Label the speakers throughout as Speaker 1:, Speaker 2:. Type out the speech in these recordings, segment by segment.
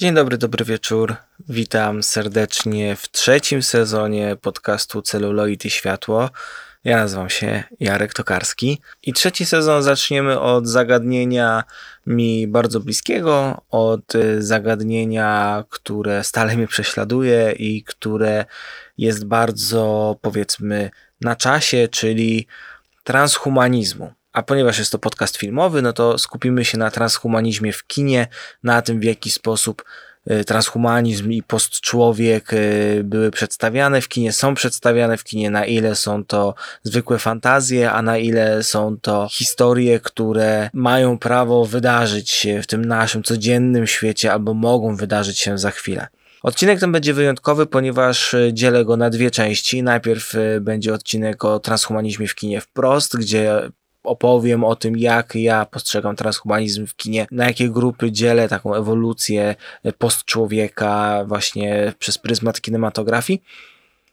Speaker 1: Dzień dobry, dobry wieczór. Witam serdecznie w trzecim sezonie podcastu Celuloid i Światło. Ja nazywam się Jarek Tokarski i trzeci sezon zaczniemy od zagadnienia mi bardzo bliskiego, od zagadnienia, które stale mnie prześladuje i które jest bardzo powiedzmy na czasie, czyli transhumanizmu. A ponieważ jest to podcast filmowy, no to skupimy się na transhumanizmie w kinie, na tym w jaki sposób y, transhumanizm i postczłowiek y, były przedstawiane w kinie, są przedstawiane w kinie, na ile są to zwykłe fantazje, a na ile są to historie, które mają prawo wydarzyć się w tym naszym codziennym świecie albo mogą wydarzyć się za chwilę. Odcinek ten będzie wyjątkowy, ponieważ y, dzielę go na dwie części. Najpierw będzie odcinek o transhumanizmie w kinie wprost, gdzie opowiem o tym, jak ja postrzegam transhumanizm w kinie, na jakie grupy dzielę taką ewolucję postczłowieka właśnie przez pryzmat kinematografii.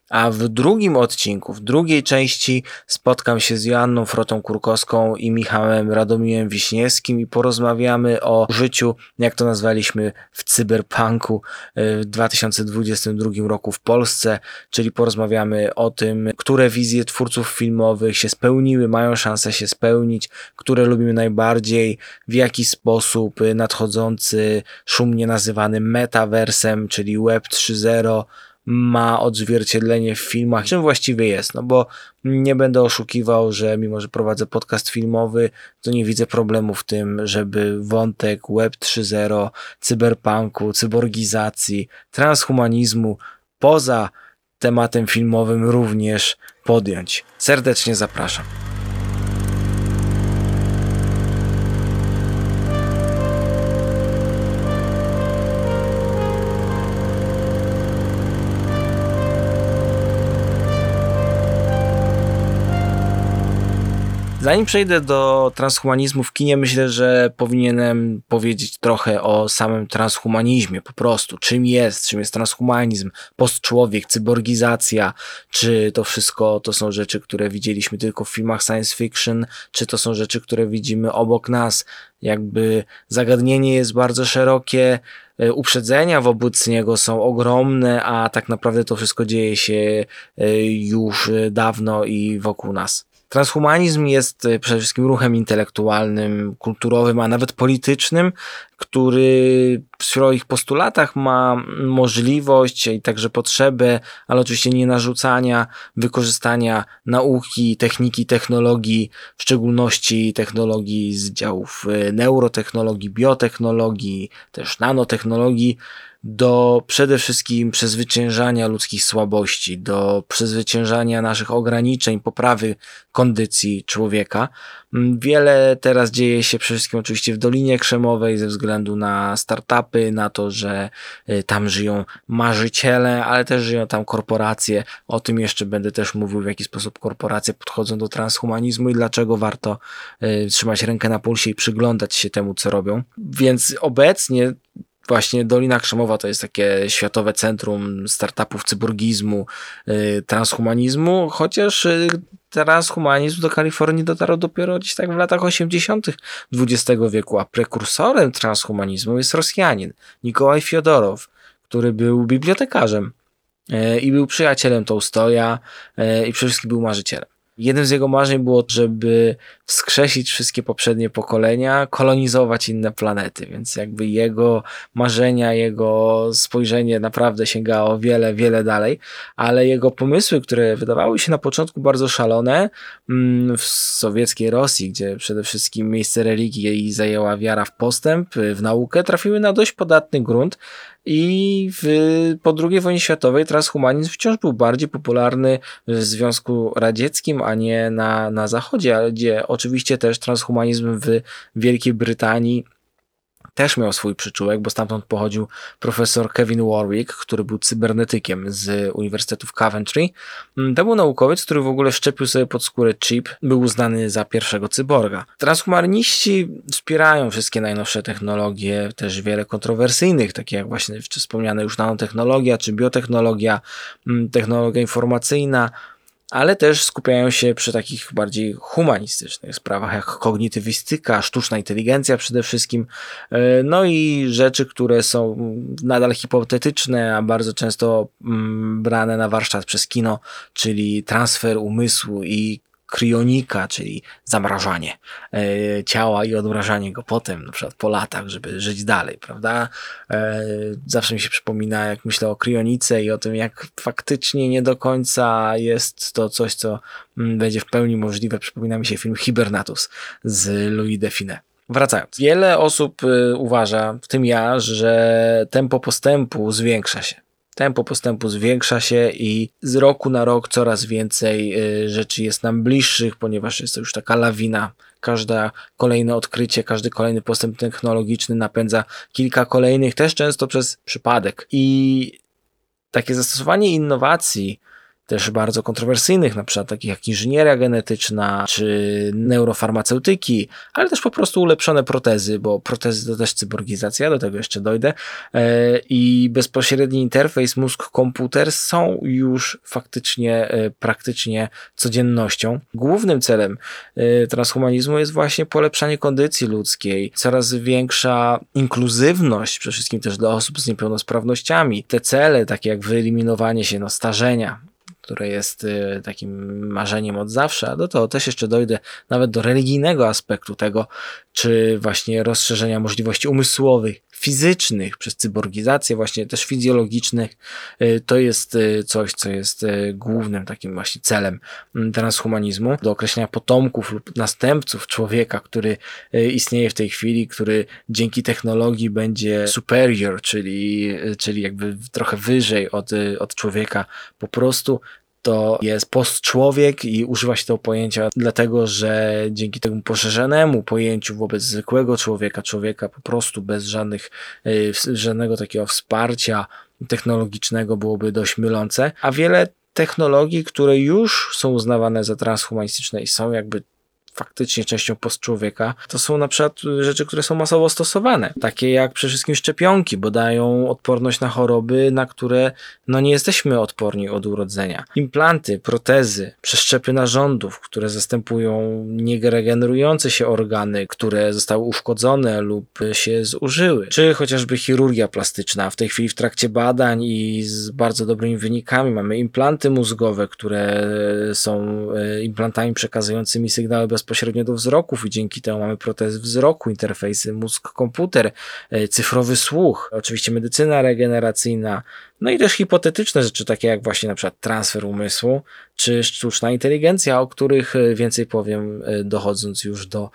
Speaker 1: A w drugim odcinku, w drugiej części spotkam się z Joanną Frotą Kurkowską i Michałem Radomiłem Wiśniewskim i porozmawiamy o życiu, jak to nazwaliśmy, w cyberpunku e, w 2022 roku w Polsce, czyli porozmawiamy o tym, które wizje twórców filmowych się spełniły, mają szansę się spełnić, które lubimy najbardziej, w jaki sposób nadchodzący szumnie nazywany metaversem, czyli Web 3.0 ma odzwierciedlenie w filmach, czym właściwie jest, no bo nie będę oszukiwał, że mimo, że prowadzę podcast filmowy, to nie widzę problemu w tym, żeby wątek Web 3.0, cyberpunku, cyborgizacji, transhumanizmu poza tematem filmowym również podjąć. Serdecznie zapraszam. Zanim przejdę do transhumanizmu w kinie, myślę, że powinienem powiedzieć trochę o samym transhumanizmie, po prostu. Czym jest, czym jest transhumanizm, postczłowiek, cyborgizacja, czy to wszystko to są rzeczy, które widzieliśmy tylko w filmach science fiction, czy to są rzeczy, które widzimy obok nas. Jakby zagadnienie jest bardzo szerokie, e, uprzedzenia wobec niego są ogromne, a tak naprawdę to wszystko dzieje się e, już dawno i wokół nas. Transhumanizm jest e, przede wszystkim ruchem intelektualnym, kulturowym, a nawet politycznym, który w swoich postulatach ma możliwość i także potrzebę, ale oczywiście nie narzucania wykorzystania nauki, techniki, technologii, w szczególności technologii z działów e, neurotechnologii, biotechnologii, też nanotechnologii, do przede wszystkim przezwyciężania ludzkich słabości, do przezwyciężania naszych ograniczeń, poprawy kondycji człowieka. Mm, wiele teraz dzieje się przede wszystkim oczywiście w Dolinie Krzemowej ze względu na startupy, na to, że y, tam żyją marzyciele, ale też żyją tam korporacje. O tym jeszcze będę też mówił, w jaki sposób korporacje podchodzą do transhumanizmu i dlaczego warto y, trzymać rękę na pulsie i przyglądać się temu, co robią. Więc obecnie właśnie Dolina Krzemowa to jest takie światowe centrum startupów cyborgizmu, y, transhumanizmu, chociaż y, transhumanizm do Kalifornii dotarł dopiero gdzieś tak w latach 80. XX wieku, a prekursorem transhumanizmu jest Rosjanin Nikołaj Fiodorow, który był bibliotekarzem y, i był przyjacielem Tołstoja i przede wszystkim był marzycielem. Jednym z jego marzeń było, żeby wskrzesić wszystkie poprzednie pokolenia, kolonizować inne planety, więc jakby jego marzenia, jego spojrzenie naprawdę sięgało wiele, wiele dalej, ale jego pomysły, które wydawały się na początku bardzo szalone, mm, w sowieckiej Rosji, gdzie przede wszystkim miejsce religii zajęła wiara w postęp, w naukę, trafiły na dość podatny grunt, i w, po II wojnie światowej transhumanizm wciąż był bardziej popularny w Związku Radzieckim, a nie na, na Zachodzie, gdzie oczywiście też transhumanizm w Wielkiej Brytanii też miał swój przyczółek, bo stamtąd pochodził profesor Kevin Warwick, który był cybernetykiem z Uniwersytetu w Coventry. Mm, to był naukowiec, który w ogóle szczepił sobie pod skórę chip, był uznany za pierwszego cyborga. Transhumaniści wspierają wszystkie najnowsze technologie, też wiele kontrowersyjnych, takie jak właśnie wspomniane już nanotechnologia czy biotechnologia, mm, technologia informacyjna, ale też skupiają się przy takich bardziej humanistycznych sprawach, jak kognitywistyka, sztuczna inteligencja przede wszystkim, e, no i rzeczy, które są nadal hipotetyczne, a bardzo często mm, brane na warsztat przez kino, czyli transfer umysłu i kryonika, czyli zamrażanie e, ciała i odmrażanie go potem, na przykład po latach, żeby żyć dalej, prawda? E, zawsze mi się przypomina, jak myślę o kryonice i o tym, jak faktycznie nie do końca jest to coś, co mm, będzie w pełni możliwe. Przypomina mi się film Hibernatus z Louis Define. Wracając. Wiele osób y, uważa, w tym ja, że tempo postępu zwiększa się tempo postępu zwiększa się i z roku na rok coraz więcej y, rzeczy jest nam bliższych, ponieważ jest to już taka lawina. Każde kolejne odkrycie, każdy kolejny postęp technologiczny napędza kilka kolejnych, też często przez przypadek. I takie zastosowanie innowacji też bardzo kontrowersyjnych, na przykład takich jak inżynieria genetyczna czy neurofarmaceutyki, ale też po prostu ulepszone protezy, bo protezy to też cyborgizacja, do tego jeszcze dojdę. E, I bezpośredni interfejs mózg-komputer są już faktycznie e, praktycznie codziennością. Głównym celem e, transhumanizmu jest właśnie polepszanie kondycji ludzkiej, coraz większa inkluzywność, przede wszystkim też dla osób z niepełnosprawnościami. Te cele, takie jak wyeliminowanie się no, starzenia, które jest y, takim marzeniem od zawsze, a do tego też jeszcze dojdę nawet do religijnego aspektu tego, czy właśnie rozszerzenia możliwości umysłowych, fizycznych przez cyborgizację, właśnie też fizjologicznych, y, to jest y, coś, co jest głównym takim właśnie celem mm, transhumanizmu, do określenia potomków lub następców człowieka, który istnieje w tej chwili, który dzięki technologii będzie superior, czyli, czyli jakby trochę wyżej od, od człowieka, po prostu to jest postczłowiek i używa się tego pojęcia dlatego, że dzięki temu poszerzonemu pojęciu wobec zwykłego człowieka, człowieka po prostu bez żadnych, y, żadnego takiego wsparcia technologicznego byłoby dość mylące, a wiele technologii, które już są uznawane za transhumanistyczne i są jakby faktycznie częścią postczłowieka, to są na przykład rzeczy, które są masowo stosowane. Takie jak przede wszystkim szczepionki, bo dają odporność na choroby, na które no nie jesteśmy odporni od urodzenia. Implanty, protezy, przeszczepy narządów, które zastępują nieregenerujące się organy, które zostały uszkodzone lub się zużyły. Czy chociażby chirurgia plastyczna. W tej chwili w trakcie badań i z bardzo dobrymi wynikami mamy implanty mózgowe, które są e, implantami przekazującymi sygnały bez bezpośrednio do wzroków i dzięki temu mamy protezy wzroku, interfejsy mózg-komputer, e, cyfrowy słuch, oczywiście medycyna regeneracyjna, no i też hipotetyczne rzeczy takie jak właśnie na przykład transfer umysłu, czy sztuczna inteligencja, o których e, więcej powiem e, dochodząc już do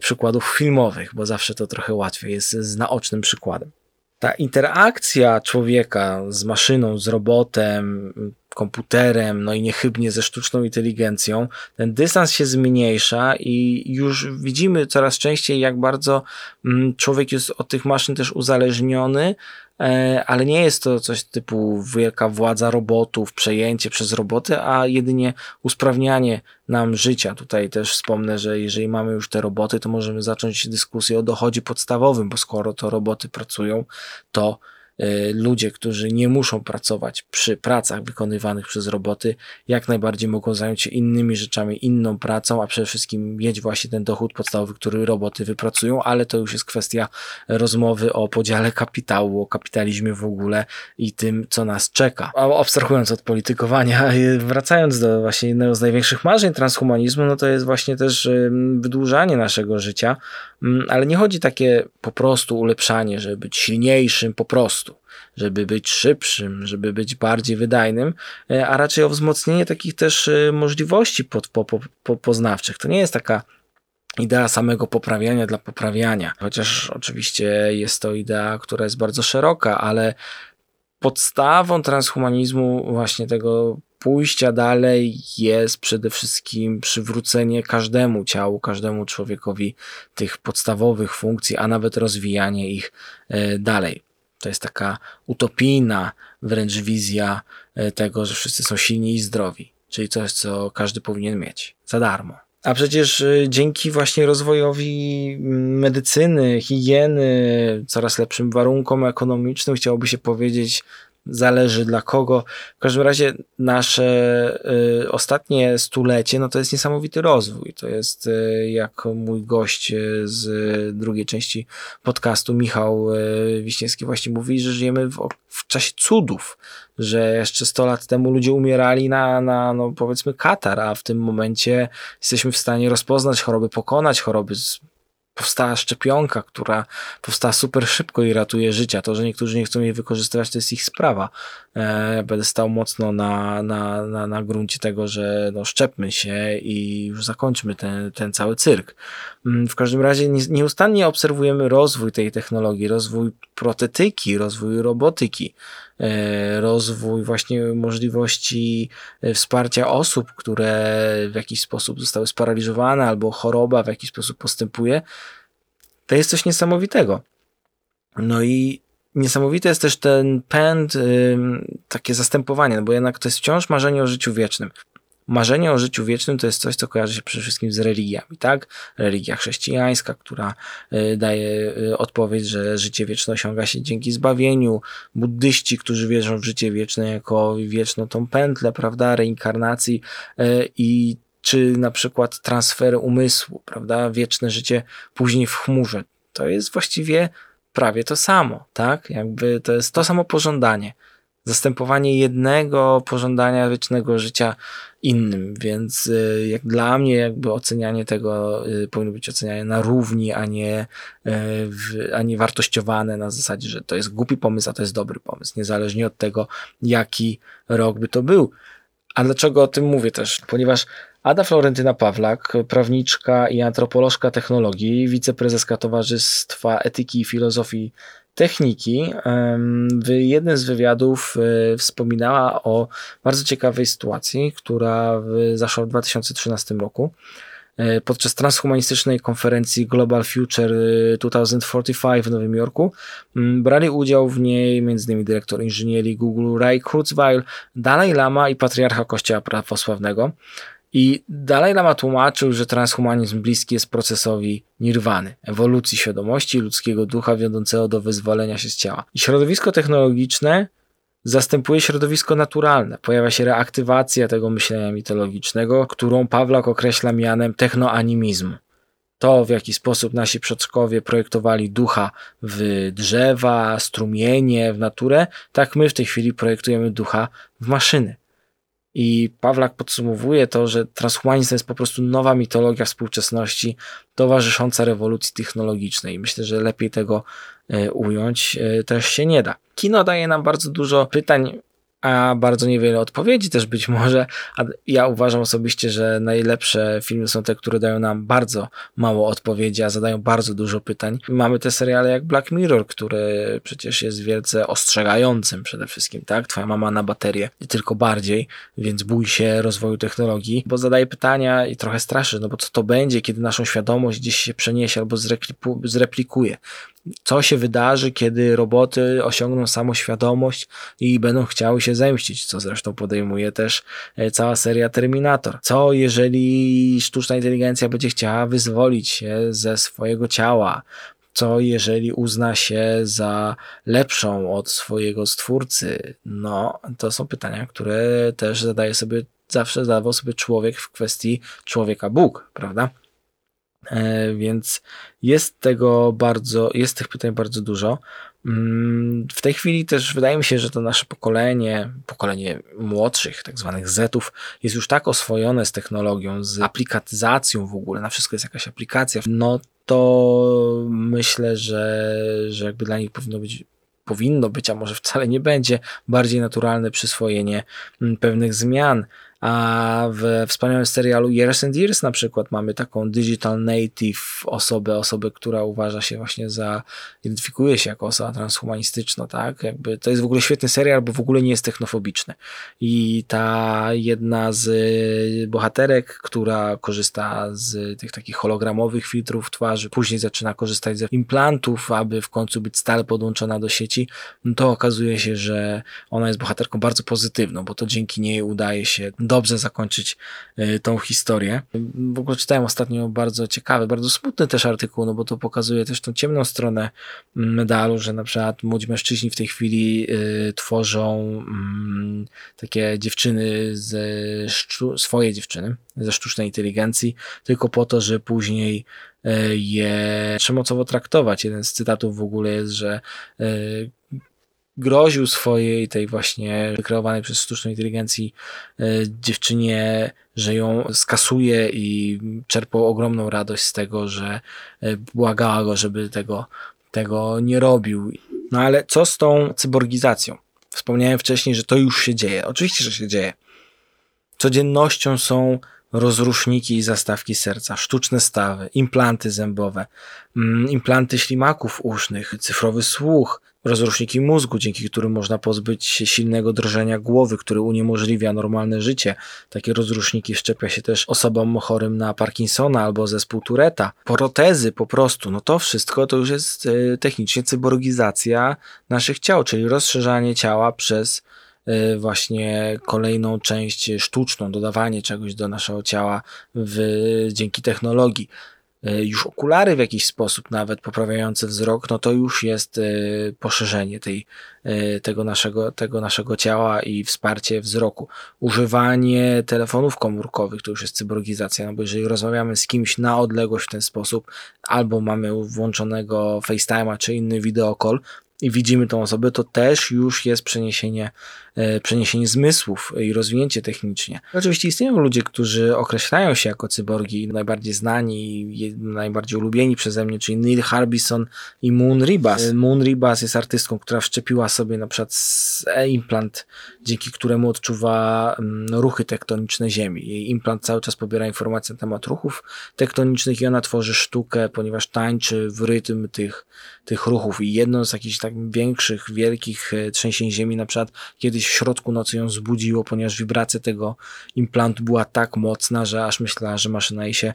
Speaker 1: przykładów filmowych, bo zawsze to trochę łatwiej jest z naocznym przykładem. Ta interakcja człowieka z maszyną, z robotem, komputerem, no i niechybnie ze sztuczną inteligencją, ten dystans się zmniejsza i już widzimy coraz częściej, jak bardzo mm, człowiek jest od tych maszyn też uzależniony, e, ale nie jest to coś typu wielka władza robotów, przejęcie przez roboty, a jedynie usprawnianie nam życia. Tutaj też wspomnę, że jeżeli mamy już te roboty, to możemy zacząć dyskusję o dochodzie podstawowym, bo skoro to roboty pracują, to ludzie, którzy nie muszą pracować przy pracach wykonywanych przez roboty, jak najbardziej mogą zająć się innymi rzeczami, inną pracą, a przede wszystkim mieć właśnie ten dochód podstawowy, który roboty wypracują, ale to już jest kwestia rozmowy o podziale kapitału, o kapitalizmie w ogóle i tym, co nas czeka. A abstrahując od politykowania, wracając do właśnie jednego z największych marzeń transhumanizmu, no to jest właśnie też wydłużanie naszego życia, ale nie chodzi takie po prostu ulepszanie, żeby być silniejszym, po prostu żeby być szybszym, żeby być bardziej wydajnym, e, a raczej o wzmocnienie takich też e, możliwości po, po, poznawczych. To nie jest taka idea samego poprawiania dla poprawiania, chociaż oczywiście jest to idea, która jest bardzo szeroka, ale podstawą transhumanizmu właśnie tego pójścia dalej jest przede wszystkim przywrócenie każdemu ciału, każdemu człowiekowi tych podstawowych funkcji, a nawet rozwijanie ich e, dalej. To jest taka utopijna wręcz wizja e, tego, że wszyscy są silni i zdrowi, czyli coś, co każdy powinien mieć za darmo. A przecież e, dzięki właśnie rozwojowi medycyny, higieny, coraz lepszym warunkom ekonomicznym, chciałoby się powiedzieć, zależy dla kogo. W każdym razie nasze y, ostatnie stulecie, no to jest niesamowity rozwój. To jest, y, jak mój gość y, z drugiej części podcastu, Michał y, Wiśniewski właśnie mówi, że żyjemy w, w czasie cudów, że jeszcze 100 lat temu ludzie umierali na, na no powiedzmy katar, a w tym momencie jesteśmy w stanie rozpoznać choroby, pokonać choroby, powstała szczepionka, która powstała super szybko i ratuje życia. To, że niektórzy nie chcą jej wykorzystywać, to jest ich sprawa. E, będę stał mocno na, na, na, na gruncie tego, że no, szczepmy się i już zakończmy ten, ten cały cyrk. Mm, w każdym razie nieustannie obserwujemy rozwój tej technologii, rozwój protetyki, rozwój robotyki. E, rozwój właśnie możliwości e, wsparcia osób, które w jakiś sposób zostały sparaliżowane albo choroba w jakiś sposób postępuje, to jest coś niesamowitego. No i niesamowity jest też ten pęd, takie zastępowanie, no bo jednak to jest wciąż marzenie o życiu wiecznym marzenie o życiu wiecznym to jest coś, co kojarzy się przede wszystkim z religiami, tak? Religia chrześcijańska, która y, daje y, odpowiedź, że życie wieczne osiąga się dzięki zbawieniu. Buddyści, którzy wierzą w życie wieczne jako wieczną tą pętlę, prawda? Reinkarnacji y, i czy na przykład transfer umysłu, prawda? Wieczne życie później w chmurze. To jest właściwie prawie to samo, tak? Jakby to jest to samo pożądanie zastępowanie jednego pożądania wiecznego życia innym, więc y, jak dla mnie jakby ocenianie tego y, powinno być oceniane na równi, a nie, y, a nie wartościowane na zasadzie, że to jest głupi pomysł, a to jest dobry pomysł, niezależnie od tego, jaki rok by to był. A dlaczego o tym mówię też? Ponieważ Ada Florentyna Pawlak, prawniczka i antropolożka technologii, wiceprezeska Towarzystwa Etyki i Filozofii techniki w jednym z wywiadów e, wspominała o bardzo ciekawej sytuacji, która zaszła w 2013 roku. E, podczas transhumanistycznej konferencji Global Future 2045 w Nowym Jorku brali udział w niej m.in. dyrektor inżynierii Google Ray Kurzweil, Dalai Lama i patriarcha Kościoła Prawosławnego. I Dalai Lama tłumaczył, że transhumanizm bliski jest procesowi nirwany, ewolucji świadomości ludzkiego ducha wiodącego do wyzwolenia się z ciała. I środowisko technologiczne zastępuje środowisko naturalne. Pojawia się reaktywacja tego myślenia mitologicznego, którą Pawlak określa mianem technoanimizmu. To, w jaki sposób nasi przodkowie projektowali ducha w drzewa, strumienie, w naturę, tak my w tej chwili projektujemy ducha w maszyny. I Pawlak podsumowuje to, że transhumanizm to jest po prostu nowa mitologia współczesności towarzysząca rewolucji technologicznej. Myślę, że lepiej tego e, ująć e, też się nie da. Kino daje nam bardzo dużo pytań a bardzo niewiele odpowiedzi też być może. A ja uważam osobiście, że najlepsze filmy są te, które dają nam bardzo mało odpowiedzi, a zadają bardzo dużo pytań. Mamy te seriale jak Black Mirror, który przecież jest wielce ostrzegającym przede wszystkim, tak? Twoja mama na baterię, tylko bardziej, więc bój się rozwoju technologii, bo zadaje pytania i trochę straszy, no bo co to będzie, kiedy naszą świadomość gdzieś się przeniesie albo zreplikuje co się wydarzy, kiedy roboty osiągną samoświadomość i będą chciały się zemścić, co zresztą podejmuje też e, cała seria Terminator. Co jeżeli sztuczna inteligencja będzie chciała wyzwolić się ze swojego ciała? Co jeżeli uzna się za lepszą od swojego stwórcy? No, to są pytania, które też zadaje sobie, zawsze zadawał sobie człowiek w kwestii człowieka Bóg, prawda? E, więc jest tego bardzo, jest tych pytań bardzo dużo. Mm, w tej chwili też wydaje mi się, że to nasze pokolenie, pokolenie młodszych, tak zwanych Zetów, jest już tak oswojone z technologią, z aplikatyzacją w ogóle, na wszystko jest jakaś aplikacja, no to myślę, że, że jakby dla nich powinno być powinno być, a może wcale nie będzie, bardziej naturalne przyswojenie mm, pewnych zmian. A w wspaniałym serialu Years and Years na przykład mamy taką digital native osobę, osobę, która uważa się właśnie za, identyfikuje się jako osoba transhumanistyczna, tak? Jakby to jest w ogóle świetny serial, bo w ogóle nie jest technofobiczny. I ta jedna z bohaterek, która korzysta z tych takich hologramowych filtrów twarzy, później zaczyna korzystać z implantów, aby w końcu być stale podłączona do sieci, no to okazuje się, że ona jest bohaterką bardzo pozytywną, bo to dzięki niej udaje się dobrze zakończyć y, tą historię. W ogóle czytałem ostatnio bardzo ciekawy, bardzo smutny też artykuł, no bo to pokazuje też tą ciemną stronę medalu, że na przykład młodzi mężczyźni w tej chwili y, tworzą y, takie dziewczyny ze swoje dziewczyny ze sztucznej inteligencji, tylko po to, że później y, je przemocowo traktować. Jeden z cytatów w ogóle jest, że groził swojej tej właśnie wykreowanej przez sztuczną inteligencji e, dziewczynie, że ją skasuje i czerpał ogromną radość z tego, że e, błagała go, żeby tego, tego nie robił. No ale co z tą cyborgizacją? Wspomniałem wcześniej, że to już się dzieje. Oczywiście, że się dzieje. Codziennością są rozruszniki i zastawki serca, sztuczne stawy, implanty zębowe, mm, implanty ślimaków usznych, cyfrowy słuch, rozruszniki mózgu, dzięki którym można pozbyć się silnego drżenia głowy, który uniemożliwia normalne życie. Takie rozruszniki szczepia się też osobom chorym na Parkinsona albo zespół Tureta. Protezy po prostu, no to wszystko to już jest e, technicznie cyborgizacja naszych ciał, czyli rozszerzanie ciała przez e, właśnie kolejną część sztuczną, dodawanie czegoś do naszego ciała w, dzięki technologii. E, już okulary w jakiś sposób nawet poprawiające wzrok, no to już jest e, poszerzenie tej, e, tego, naszego, tego naszego ciała i wsparcie wzroku. Używanie telefonów komórkowych to już jest cyborgizacja, no bo jeżeli rozmawiamy z kimś na odległość w ten sposób, albo mamy włączonego FaceTime'a czy inny videokol, i widzimy tą osobę, to też już jest przeniesienie, przeniesienie zmysłów i rozwinięcie technicznie. Oczywiście istnieją ludzie, którzy określają się jako cyborgi, najbardziej znani najbardziej ulubieni przeze mnie, czyli Neil Harbison i Moon Ribas. E, Moon Ribas jest artystką, która wszczepiła sobie na przykład implant, dzięki któremu odczuwa mm, ruchy tektoniczne Ziemi. Jej implant cały czas pobiera informacje na temat ruchów tektonicznych i ona tworzy sztukę, ponieważ tańczy w rytm tych, tych ruchów i jedną z jakichś tak większych, wielkich e, trzęsień ziemi, na przykład kiedyś w środku nocy ją zbudziło, ponieważ wibracja tego implantu była tak mocna, że aż myślała, że maszyna jej się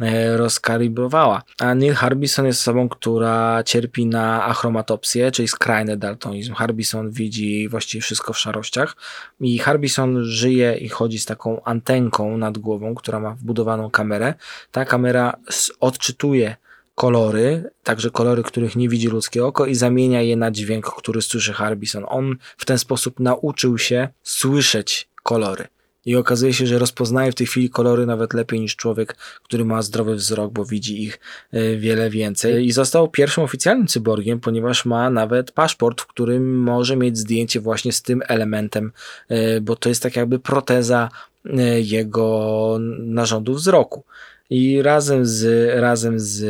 Speaker 1: e, rozkalibrowała. A Neil Harbison jest osobą, która cierpi na achromatopsję, czyli skrajny daltonizm. Harbison widzi właściwie wszystko w szarościach i Harbison żyje i chodzi z taką antenką nad głową, która ma wbudowaną kamerę. Ta kamera odczytuje kolory, także kolory, których nie widzi ludzkie oko i zamienia je na dźwięk, który słyszy Harbison. On w ten sposób nauczył się słyszeć kolory. I okazuje się, że rozpoznaje w tej chwili kolory nawet lepiej niż człowiek, który ma zdrowy wzrok, bo widzi ich e, wiele więcej. I został pierwszym oficjalnym cyborgiem, ponieważ ma nawet paszport, w którym może mieć zdjęcie właśnie z tym elementem, e, bo to jest tak jakby proteza e, jego narządu wzroku. I razem z, razem z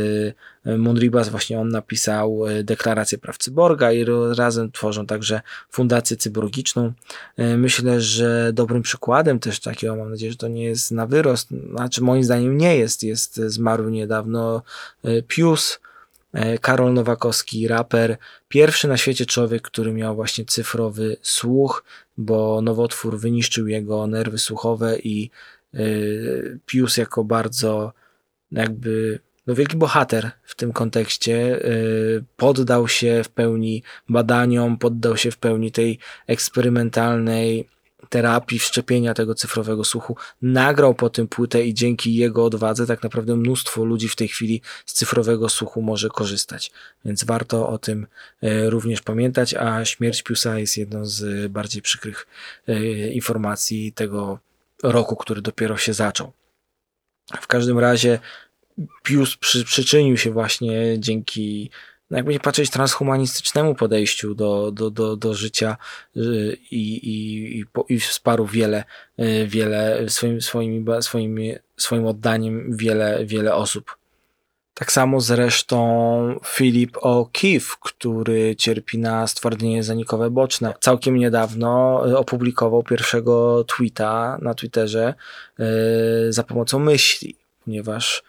Speaker 1: e, Monribas właśnie on napisał e, deklarację praw cyborga i razem tworzą także fundację cyborgiczną. E, myślę, że dobrym przykładem też takiego, mam nadzieję, że to nie jest na wyrost, znaczy moim zdaniem nie jest, jest zmarły niedawno Pius, Karol Nowakowski, raper, pierwszy na świecie człowiek, który miał właśnie cyfrowy słuch, bo nowotwór wyniszczył jego nerwy słuchowe i Pius jako bardzo jakby no wielki bohater w tym kontekście y, poddał się w pełni badaniom, poddał się w pełni tej eksperymentalnej terapii wszczepienia tego cyfrowego słuchu, nagrał po tym płytę i dzięki jego odwadze tak naprawdę mnóstwo ludzi w tej chwili z cyfrowego słuchu może korzystać. Więc warto o tym y, również pamiętać, a śmierć Piusa jest jedną z bardziej przykrych informacji tego roku, który dopiero się zaczął. W każdym razie Pius przy, przyczynił się właśnie dzięki, no jakby nie patrzeć, transhumanistycznemu podejściu do, do, do, do życia y, i, i, i, i wsparł wiele, y, wiele swoim, swoimi, swoimi, swoim oddaniem wiele, wiele osób. Tak samo zresztą Philip O'Keefe, który cierpi na stwardnienie zanikowe boczne. Całkiem niedawno e, opublikował pierwszego tweeta na Twitterze yy, za pomocą myśli, ponieważ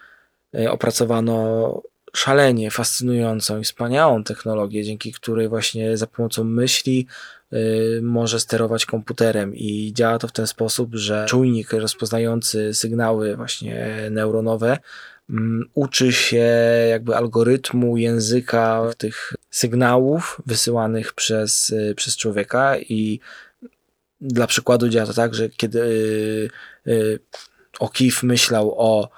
Speaker 1: yy, opracowano szalenie fascynującą i wspaniałą technologię, dzięki której właśnie za pomocą myśli yy, może sterować komputerem i działa to w ten sposób, że czujnik rozpoznający sygnały właśnie neuronowe uczy się jakby algorytmu języka tych sygnałów wysyłanych przez, y, przez człowieka i Dla przykładu działa to tak, że kiedy yy, O'Keefe myślał o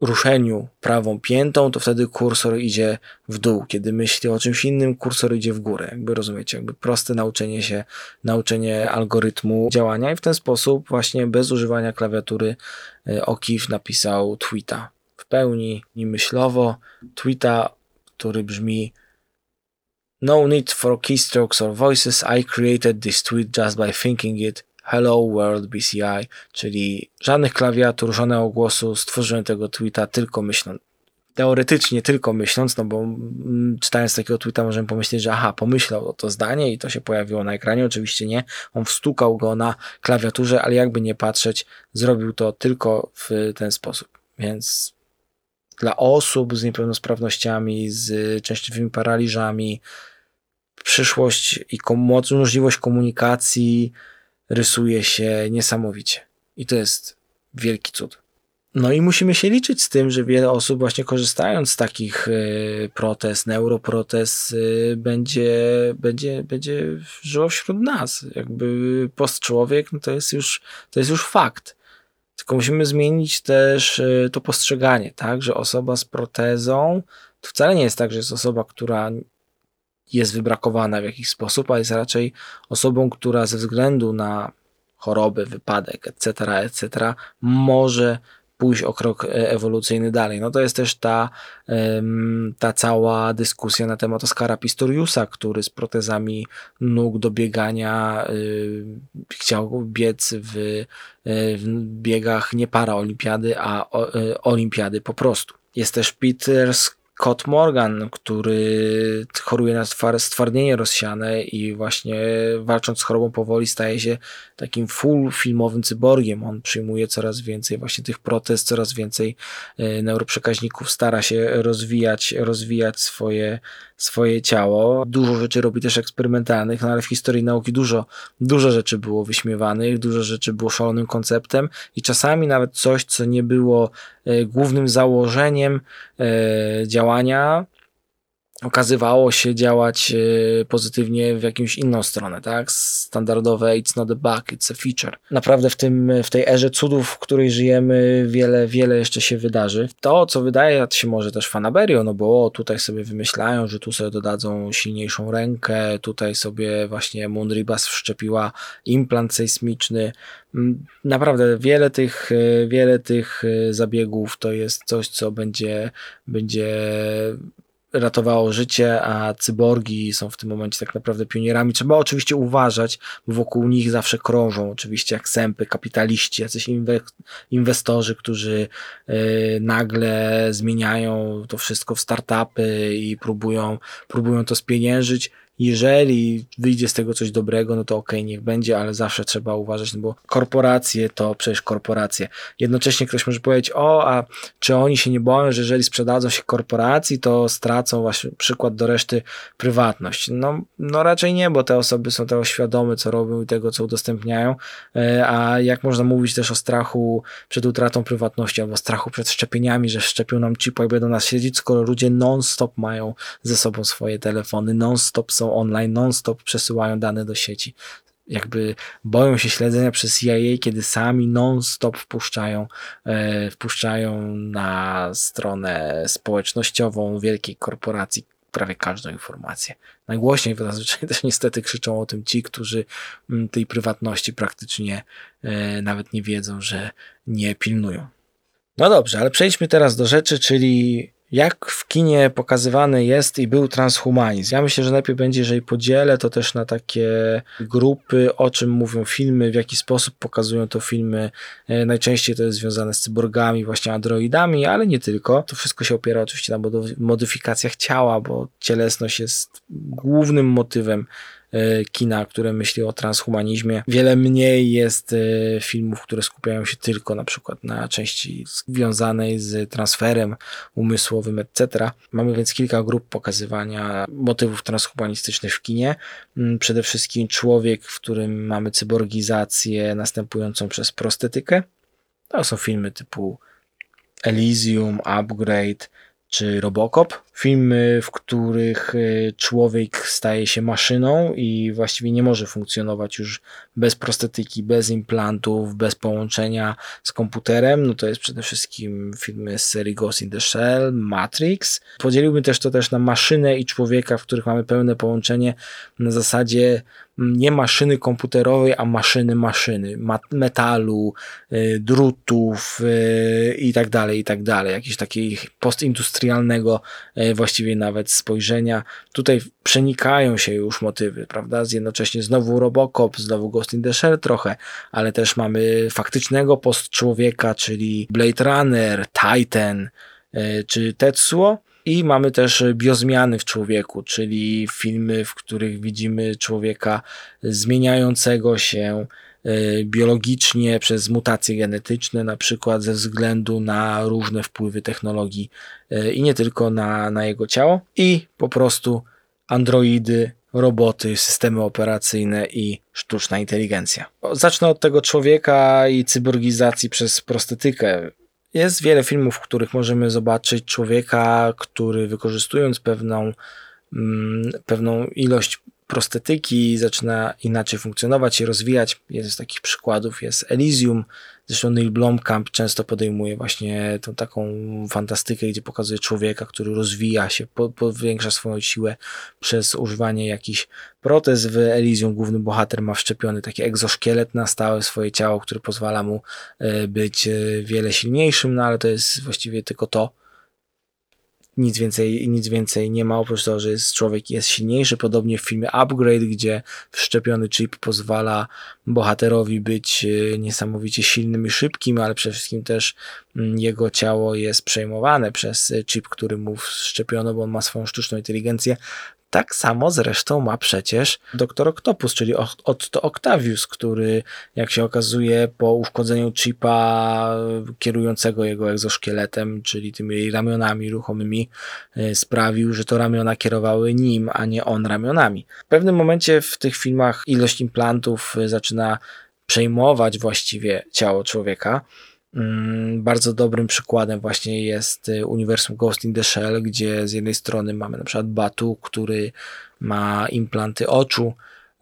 Speaker 1: ruszeniu prawą piętą, to wtedy kursor idzie w dół. Kiedy myśli o czymś innym, kursor idzie w górę. Jakby rozumiecie, jakby proste nauczenie się, nauczenie algorytmu działania i w ten sposób właśnie bez używania klawiatury y, O'Keefe napisał tweeta. W pełni myślowo tweeta, który brzmi No need for keystrokes or voices. I created this tweet just by thinking it. Hello World BCI, czyli żadnych klawiatur, żadnego głosu, stworzyłem tego tweeta tylko myśląc. Teoretycznie tylko myśląc, no bo mm, czytając takiego tweeta możemy pomyśleć, że aha, pomyślał o to zdanie i to się pojawiło na ekranie. Oczywiście nie. On wstukał go na klawiaturze, ale jakby nie patrzeć, zrobił to tylko w ten sposób. Więc dla osób z niepełnosprawnościami, z częściowymi paraliżami, przyszłość i możliwość komunikacji rysuje się niesamowicie. I to jest wielki cud. No i musimy się liczyć z tym, że wiele osób właśnie korzystając z takich y, protez, neuroprotez y, będzie, będzie, będzie żyło wśród nas. Jakby postczłowiek no to, jest już, to jest już fakt. Tylko musimy zmienić też y, to postrzeganie, tak, że osoba z protezą to wcale nie jest tak, że jest osoba, która jest wybrakowana w jakiś sposób, a jest raczej osobą, która ze względu na choroby, wypadek, etc., etc., może pójść o krok e, ewolucyjny dalej. No to jest też ta, ta cała dyskusja na temat Oskara Pistoriusa, który z protezami nóg do biegania y, chciał biec w, y, w biegach nie paraolimpiady, a y, olimpiady po prostu. Jest też Peter Scott Morgan, który choruje na stwardnienie rozsiane i właśnie walcząc z chorobą powoli staje się takim full filmowym cyborgiem. On przyjmuje coraz więcej właśnie tych protez, coraz więcej e, neuroprzekaźników, stara się rozwijać, rozwijać swoje, swoje ciało. Dużo rzeczy robi też eksperymentalnych, no ale w historii nauki dużo, dużo rzeczy było wyśmiewanych, dużo rzeczy było szalonym konceptem i czasami nawet coś, co nie było e, głównym założeniem e, działania, okazywało się działać e, pozytywnie w jakąś inną stronę, tak? Standardowe it's not a bug, it's a feature. Naprawdę w, tym, w tej erze cudów, w której żyjemy, wiele, wiele jeszcze się wydarzy. To, co wydaje się może też fanaberio, no bo o, tutaj sobie wymyślają, że tu sobie dodadzą silniejszą rękę, tutaj sobie właśnie Moonribas wszczepiła implant sejsmiczny. Mm, naprawdę wiele tych, e, wiele tych e, zabiegów to jest coś, co będzie, będzie ratowało życie, a cyborgi są w tym momencie tak naprawdę pionierami. Trzeba oczywiście uważać, bo wokół nich zawsze krążą oczywiście jak sępy, kapitaliści, jacyś inwestorzy, którzy yy, nagle zmieniają to wszystko w startupy i próbują, próbują to spieniężyć jeżeli wyjdzie z tego coś dobrego, no to okej, okay, niech będzie, ale zawsze trzeba uważać, no bo korporacje to przecież korporacje. Jednocześnie ktoś może powiedzieć, o, a czy oni się nie boją, że jeżeli sprzedadzą się korporacji, to stracą właśnie przykład do reszty prywatność? No, no raczej nie, bo te osoby są tego świadome, co robią i tego, co udostępniają, e, a jak można mówić też o strachu przed utratą prywatności albo strachu przed szczepieniami, że szczepią nam chipa i będą nas siedzieć, skoro ludzie non-stop mają ze sobą swoje telefony, non-stop są online, non-stop przesyłają dane do sieci. Jakby boją się śledzenia przez CIA, kiedy sami non-stop wpuszczają, e, wpuszczają na stronę społecznościową wielkiej korporacji prawie każdą informację. Najgłośniej zazwyczaj też niestety krzyczą o tym ci, którzy mm, tej prywatności praktycznie e, nawet nie wiedzą, że nie pilnują. No dobrze, ale przejdźmy teraz do rzeczy, czyli jak w kinie pokazywany jest i był transhumanizm. Ja myślę, że najpierw będzie, jeżeli podzielę to też na takie grupy, o czym mówią filmy, w jaki sposób pokazują to filmy. E, najczęściej to jest związane z cyborgami, właśnie androidami, ale nie tylko. To wszystko się opiera oczywiście na modyfikacjach ciała, bo cielesność jest głównym motywem kina, które myśli o transhumanizmie. Wiele mniej jest e, filmów, które skupiają się tylko na przykład na części związanej z transferem umysłowym, etc. Mamy więc kilka grup pokazywania motywów transhumanistycznych w kinie. Mm, przede wszystkim człowiek, w którym mamy cyborgizację następującą przez prostetykę. To są filmy typu Elysium, Upgrade czy Robocop. Filmy, w których y, człowiek staje się maszyną i właściwie nie może funkcjonować już bez prostetyki, bez implantów, bez połączenia z komputerem. No to jest przede wszystkim filmy z serii Ghost in the Shell, Matrix. Podzieliłbym też to też na maszynę i człowieka, w których mamy pełne połączenie na zasadzie nie maszyny komputerowej, a maszyny maszyny, metalu, y, drutów y, i tak dalej, i tak dalej. Jakiegoś takiego postindustrialnego właściwie nawet spojrzenia. Tutaj przenikają się już motywy, prawda? Jednocześnie znowu Robocop, znowu Ghost in the Shell trochę, ale też mamy faktycznego postczłowieka, czyli Blade Runner, Titan czy Tetsuo i mamy też biozmiany w człowieku, czyli filmy, w których widzimy człowieka zmieniającego się e, biologicznie przez mutacje genetyczne, na przykład ze względu na różne wpływy technologii e, i nie tylko na, na jego ciało, i po prostu androidy, roboty, systemy operacyjne i sztuczna inteligencja. Zacznę od tego człowieka i cyborgizacji przez prostetykę. Jest wiele filmów, w których możemy zobaczyć człowieka, który wykorzystując pewną, mm, pewną ilość prostetyki zaczyna inaczej funkcjonować i rozwijać. Jeden z takich przykładów jest Elysium, Zresztą Neil Blomkamp często podejmuje właśnie tą taką fantastykę, gdzie pokazuje człowieka, który rozwija się, powiększa swoją siłę przez używanie jakichś protez. W Elysium główny bohater ma wszczepiony taki egzoszkielet na stałe swoje ciało, który pozwala mu e, być e, wiele silniejszym, no ale to jest właściwie tylko to, nic więcej, nic więcej nie ma, oprócz tego, że jest, człowiek jest silniejszy. Podobnie w filmie Upgrade, gdzie wszczepiony chip pozwala bohaterowi być e, niesamowicie silnym i szybkim, ale przede wszystkim też mm, jego ciało jest przejmowane przez chip, który mu wszczepiono, bo on ma swoją sztuczną inteligencję, tak samo zresztą ma przecież doktor Octopus, czyli Otto Octavius, który jak się okazuje po uszkodzeniu chipa kierującego jego egzoszkieletem, czyli tymi ramionami ruchomymi e, sprawił, że to ramiona kierowały nim, a nie on ramionami. W pewnym momencie w tych filmach ilość implantów zaczyna przejmować właściwie ciało człowieka. Mm, bardzo dobrym przykładem właśnie jest y, uniwersum Ghost in the Shell, gdzie z jednej strony mamy na przykład Batu, który ma implanty oczu,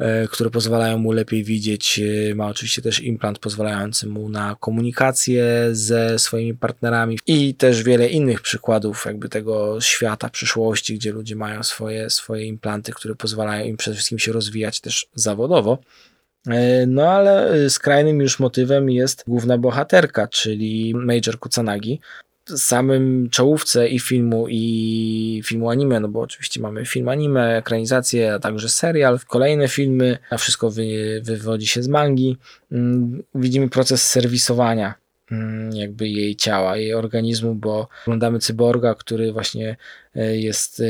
Speaker 1: y, które pozwalają mu lepiej widzieć. Y, ma oczywiście też implant pozwalający mu na komunikację ze swoimi partnerami i też wiele innych przykładów jakby tego świata przyszłości, gdzie ludzie mają swoje, swoje implanty, które pozwalają im przede wszystkim się rozwijać też zawodowo. E, no ale e, skrajnym już motywem jest główna bohaterka, czyli Major Kusanagi. Samym czołówce i filmu, i filmu anime, no bo oczywiście mamy film anime, ekranizację, a także serial, kolejne filmy, a wszystko wy, wywodzi się z mangi. Mm, widzimy proces serwisowania mm, jakby jej ciała, jej organizmu, bo oglądamy cyborga, który właśnie e, jest,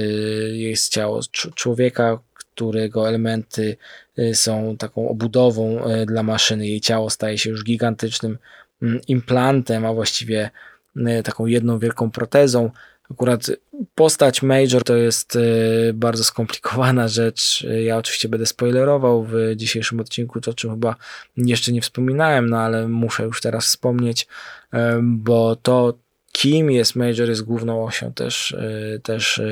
Speaker 1: jest ciało człowieka, którego elementy y, są taką obudową y, dla maszyny. Jej ciało staje się już gigantycznym mm, implantem, a właściwie y, taką jedną wielką protezą. Akurat postać Major to jest bardzo skomplikowana rzecz. Ja oczywiście będę spoilerował w dzisiejszym odcinku, to o czym chyba jeszcze nie wspominałem, no ale muszę już teraz wspomnieć, bo to kim jest Major, jest główną osią też, e, też e,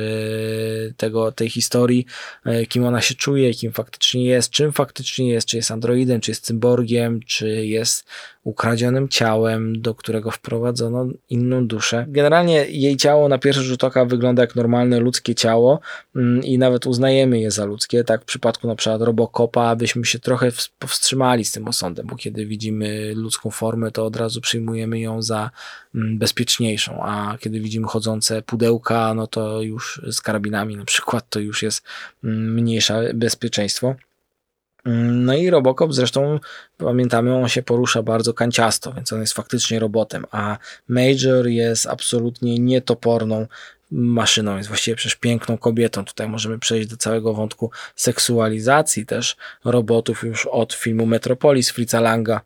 Speaker 1: tego, tej historii, e, kim ona się czuje, kim faktycznie jest, czym faktycznie jest, czy jest androidem, czy jest cyborgiem, czy jest ukradzionym ciałem, do którego wprowadzono inną duszę. Generalnie jej ciało na pierwszy rzut oka wygląda jak normalne ludzkie ciało mm, i nawet uznajemy je za ludzkie. Tak w przypadku na przykład Robocopa, abyśmy się trochę powstrzymali z tym osądem, bo kiedy widzimy ludzką formę, to od razu przyjmujemy ją za mm, bezpieczniejszą, a kiedy widzimy chodzące pudełka, no to już z karabinami na przykład, to już jest mm, mniejsze bezpieczeństwo. No i Robocop zresztą pamiętamy, on się porusza bardzo kanciasto, więc on jest faktycznie robotem, a Major jest absolutnie nietoporną maszyną, jest właściwie przecież piękną kobietą. Tutaj możemy przejść do całego wątku seksualizacji też robotów już od filmu Metropolis Fritza Langa,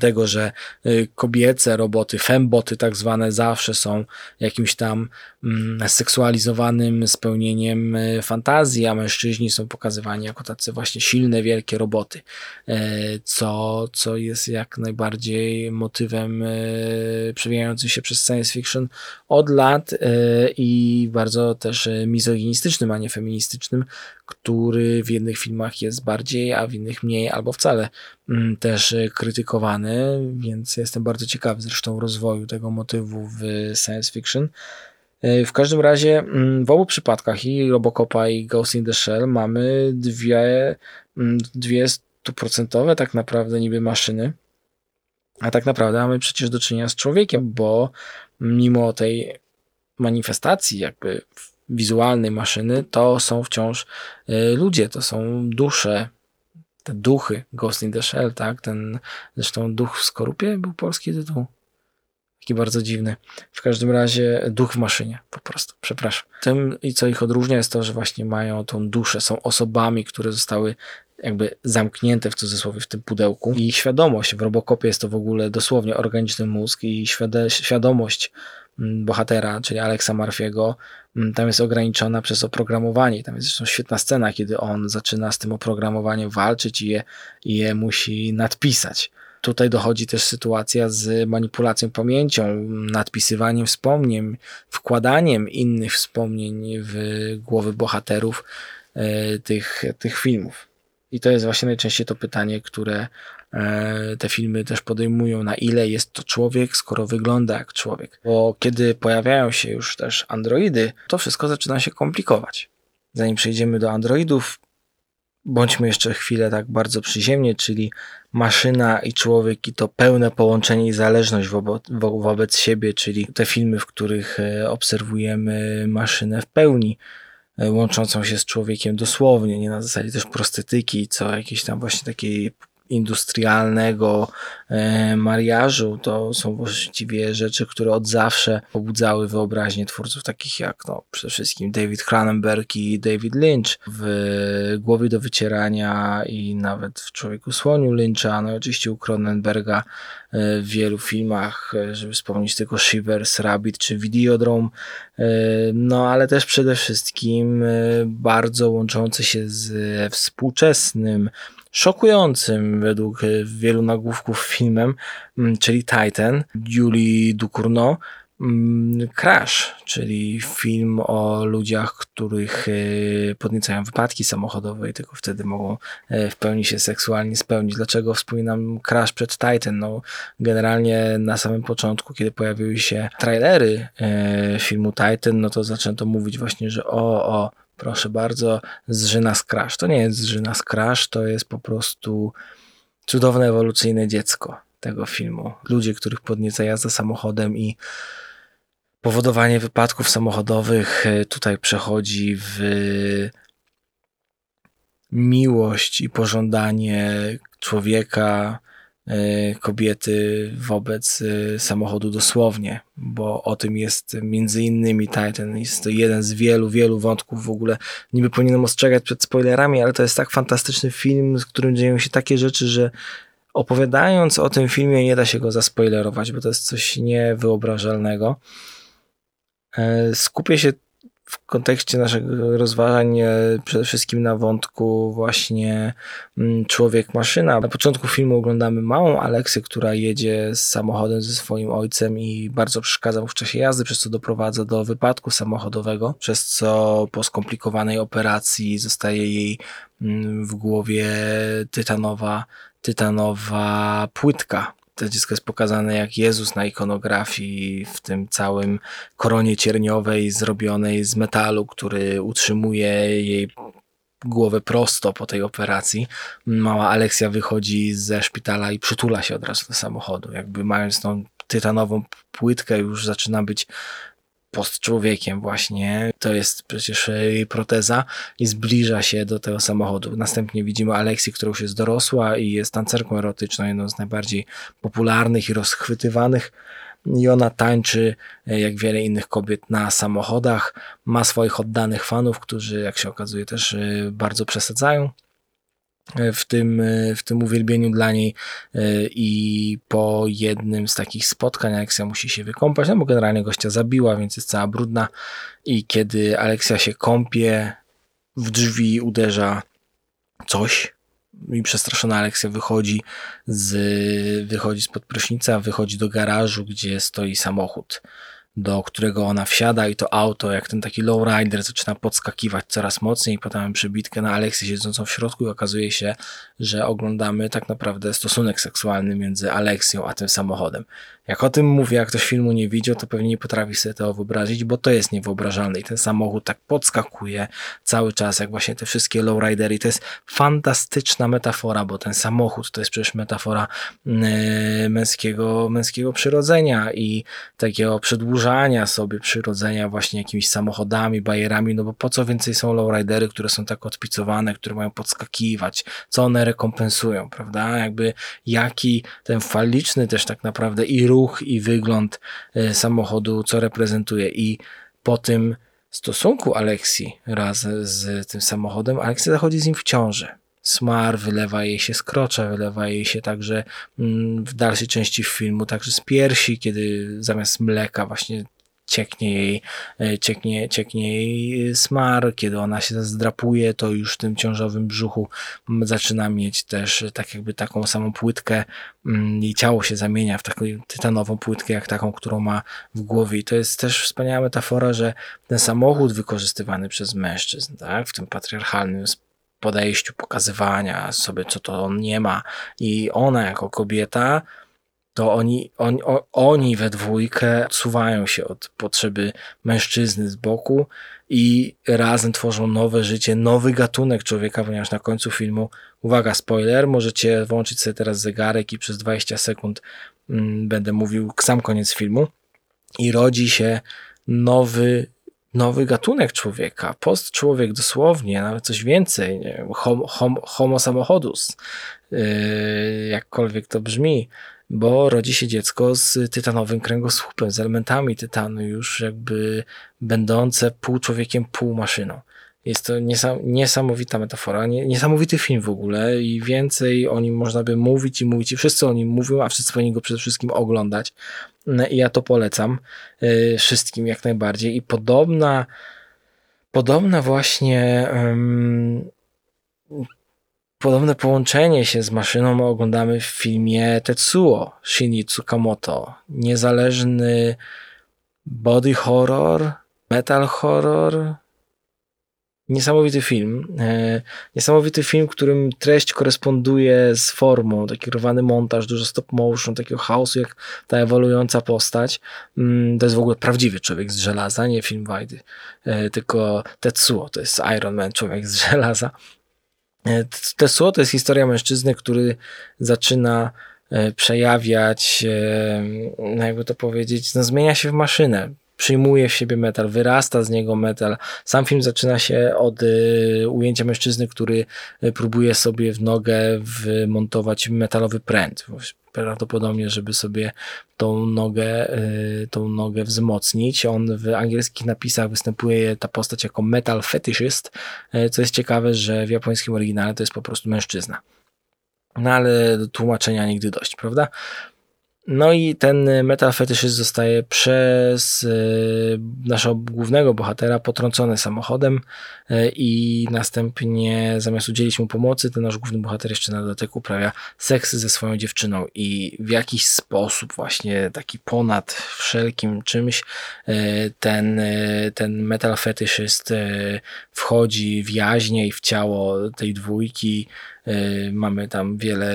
Speaker 1: tego, że y, kobiece roboty, femboty tak zwane zawsze są jakimś tam mm, seksualizowanym spełnieniem y, fantazji, a mężczyźni są pokazywani jako tacy właśnie silne, wielkie roboty, e, co, co jest jak najbardziej motywem e, przewijającym się przez science fiction od lat e, i bardzo też mizoginistycznym, a nie feministycznym, który w jednych filmach jest bardziej, a w innych mniej albo wcale mm, też krytykowany, więc jestem bardzo ciekawy zresztą rozwoju tego motywu w science fiction. E, w każdym razie mm, w obu przypadkach i Robocopa i Ghost in the Shell mamy dwie, mm, dwie stuprocentowe tak naprawdę niby maszyny, a tak naprawdę mamy przecież do czynienia z człowiekiem, bo mimo tej manifestacji jakby wizualnej maszyny, to są wciąż e, ludzie, to są dusze, te duchy Ghost in the Shell, tak? Ten zresztą duch w skorupie był polski tytuł. Taki bardzo dziwny. W każdym razie duch w maszynie, po prostu, przepraszam. Tym i co ich odróżnia jest to, że właśnie mają tą duszę, są osobami, które zostały jakby zamknięte w cudzysłowie w tym pudełku i świadomość, w Robocopie jest to w ogóle dosłownie organiczny mózg i świadomość mm, bohatera, czyli Alexa Marfiego, tam jest ograniczona przez oprogramowanie. Tam jest zresztą świetna scena, kiedy on zaczyna z tym oprogramowaniem walczyć i je, je musi nadpisać. Tutaj dochodzi też sytuacja z manipulacją pamięcią, nadpisywaniem wspomnień, wkładaniem innych wspomnień w głowy bohaterów e, tych, tych filmów. I to jest właśnie najczęściej to pytanie, które te filmy też podejmują, na ile jest to człowiek, skoro wygląda jak człowiek. Bo kiedy pojawiają się już też androidy, to wszystko zaczyna się komplikować. Zanim przejdziemy do androidów, bądźmy jeszcze chwilę tak bardzo przyziemnie, czyli maszyna i człowiek i to pełne połączenie i zależność wobec, wobec siebie, czyli te filmy, w których e, obserwujemy maszynę w pełni, e, łączącą się z człowiekiem dosłownie, nie na zasadzie też prostytyki, co jakieś tam właśnie takiej industrialnego e, mariażu. To są właściwie rzeczy, które od zawsze pobudzały wyobraźnię twórców takich jak no, przede wszystkim David Cronenberg i David Lynch. W Głowie do wycierania i nawet w Człowieku Słoniu Lyncha, no oczywiście u Cronenberga e, w wielu filmach, e, żeby wspomnieć tylko Shivers, Rabbit czy Videodrome, no ale też przede wszystkim bardzo łączący się z współczesnym szokującym według e, wielu nagłówków filmem, mm, czyli Titan, Julie Ducournau, mm, Crash, czyli film o ludziach, których e, podniecają wypadki samochodowe i tylko wtedy mogą e, w pełni się seksualnie spełnić. Dlaczego wspominam Crash przed Titan? No, generalnie na samym początku, kiedy pojawiły się trailery filmu Titan, no to zaczęto mówić właśnie, że o, o, proszę bardzo, zżyna Crash. To nie jest zżyna Crash, to jest po prostu cudowne ewolucyjne dziecko tego filmu. Ludzie, których podnieca jazda samochodem i powodowanie wypadków samochodowych e, tutaj przechodzi w miłość i pożądanie człowieka, kobiety wobec e, samochodu dosłownie, bo o tym jest między innymi Titan. Jest to jeden z wielu, wielu wątków w ogóle. Niby powinienem ostrzegać przed spoilerami, ale to jest tak fantastyczny film, z którym dzieją się takie rzeczy, że opowiadając o tym filmie nie da się go zaspoilerować, bo to jest coś niewyobrażalnego. E, skupię się w kontekście naszych rozważań przede wszystkim na wątku właśnie mm, człowiek-maszyna. Na początku filmu oglądamy małą Aleksę, która jedzie z samochodem ze swoim ojcem i bardzo przeszkadza mu w czasie jazdy, przez co doprowadza do wypadku samochodowego, przez co po skomplikowanej operacji zostaje jej mm, w głowie tytanowa, tytanowa płytka to dziecko jest pokazane jak Jezus na ikonografii w tym całym koronie cierniowej zrobionej z metalu, który utrzymuje jej głowę prosto po tej operacji. Mała Aleksja wychodzi ze szpitala i przytula się od razu do samochodu. Jakby mając tą tytanową płytkę już zaczyna być post człowiekiem właśnie. To jest przecież jej proteza i zbliża się do tego samochodu. Następnie widzimy Aleksję, która już jest dorosła i jest tancerką erotyczną, jedną z najbardziej popularnych i rozchwytywanych. I ona tańczy, e, jak wiele innych kobiet, na samochodach. Ma swoich oddanych fanów, którzy, jak się okazuje, też e, bardzo przesadzają. W tym, w tym uwielbieniu dla niej i po jednym z takich spotkań Aleksja musi się wykąpać, no bo generalnie gościa zabiła, więc jest cała brudna. I kiedy Aleksja się kąpie, w drzwi uderza coś i przestraszona Aleksja wychodzi z, wychodzi spod prysznica, wychodzi do garażu, gdzie stoi samochód do którego ona wsiada i to auto, jak ten taki lowrider zaczyna podskakiwać coraz mocniej potem przybitkę na Aleksję siedzącą w środku i okazuje się, że oglądamy tak naprawdę stosunek seksualny między Aleksją a tym samochodem. Jak o tym mówię, jak ktoś filmu nie widział, to pewnie nie potrafi sobie tego wyobrazić, bo to jest niewyobrażalne i ten samochód tak podskakuje cały czas, jak właśnie te wszystkie lowridery. To jest fantastyczna metafora, bo ten samochód to jest przecież metafora yy, męskiego, męskiego przyrodzenia i takiego przedłużania sobie przyrodzenia właśnie jakimiś samochodami, bajerami, no bo po co więcej są lowridery, które są tak odpicowane, które mają podskakiwać, co one rekompensują, prawda? Jakby jaki ten faliczny też tak naprawdę i ruch i wygląd e, samochodu, co reprezentuje. I po tym stosunku Aleksji raz z tym samochodem, Aleksja zachodzi z nim w ciążę. Smar wylewa jej się z krocza, wylewa jej się także mm, w dalszej części filmu, także z piersi, kiedy zamiast mleka właśnie cieknie jej, e, cieknie, cieknie jej smar, kiedy ona się zdrapuje, to już w tym ciążowym brzuchu zaczyna mieć też tak jakby taką samą płytkę, mm, jej ciało się zamienia w taką tytanową płytkę, jak taką, którą ma w głowie. I to jest też wspaniała metafora, że ten samochód wykorzystywany przez mężczyzn, tak, w tym patriarchalnym podejściu pokazywania sobie, co to on nie ma. I ona jako kobieta to oni, oni, oni we dwójkę odsuwają się od potrzeby mężczyzny z boku i razem tworzą nowe życie, nowy gatunek człowieka, ponieważ na końcu filmu, uwaga, spoiler, możecie włączyć sobie teraz zegarek i przez 20 sekund mm, będę mówił sam koniec filmu. I rodzi się nowy nowy gatunek człowieka, post człowiek dosłownie, nawet coś więcej, nie homo, homo, homo samochodus, yy, jakkolwiek to brzmi, bo rodzi się dziecko z tytanowym kręgosłupem, z elementami tytanu już jakby będące pół człowiekiem, pół maszyną. Jest to niesamowita metafora, niesamowity film w ogóle i więcej o nim można by mówić i mówić i wszyscy o nim mówią, a wszyscy powinni go przede wszystkim oglądać i ja to polecam y, wszystkim jak najbardziej i podobna podobna właśnie um, Podobne połączenie się z maszyną oglądamy w filmie Tetsuo Shini Tsukamoto. Niezależny body horror, metal horror. Niesamowity film. E, niesamowity film, którym treść koresponduje z formą. Taki rwany montaż, dużo stop motion, takiego chaosu jak ta ewoluująca postać. Mm, to jest w ogóle prawdziwy człowiek z żelaza, nie film Wajdy, e, tylko Tetsuo, to jest Iron Man, człowiek z żelaza. E, Tesło to jest historia mężczyzny, który zaczyna przejawiać, no jakby to powiedzieć, no zmienia się w maszynę. Przyjmuje w siebie metal, wyrasta z niego metal. Sam film zaczyna się od ujęcia mężczyzny, który próbuje sobie w nogę wmontować metalowy pręt prawdopodobnie, żeby sobie tą nogę, y, tą nogę wzmocnić. On w angielskich napisach występuje ta postać jako metal fetishist, y, co jest ciekawe, że w japońskim oryginale to jest po prostu mężczyzna. No ale tłumaczenia nigdy dość, prawda? No i ten metal fetyszyst zostaje przez y, naszego głównego bohatera potrącony samochodem y, i następnie zamiast udzielić mu pomocy, ten nasz główny bohater jeszcze na dodatek uprawia seks ze swoją dziewczyną i w jakiś sposób właśnie taki ponad wszelkim czymś y, ten, ten metal fetyszyst wchodzi w jaźnie i w ciało tej dwójki. Mamy tam wiele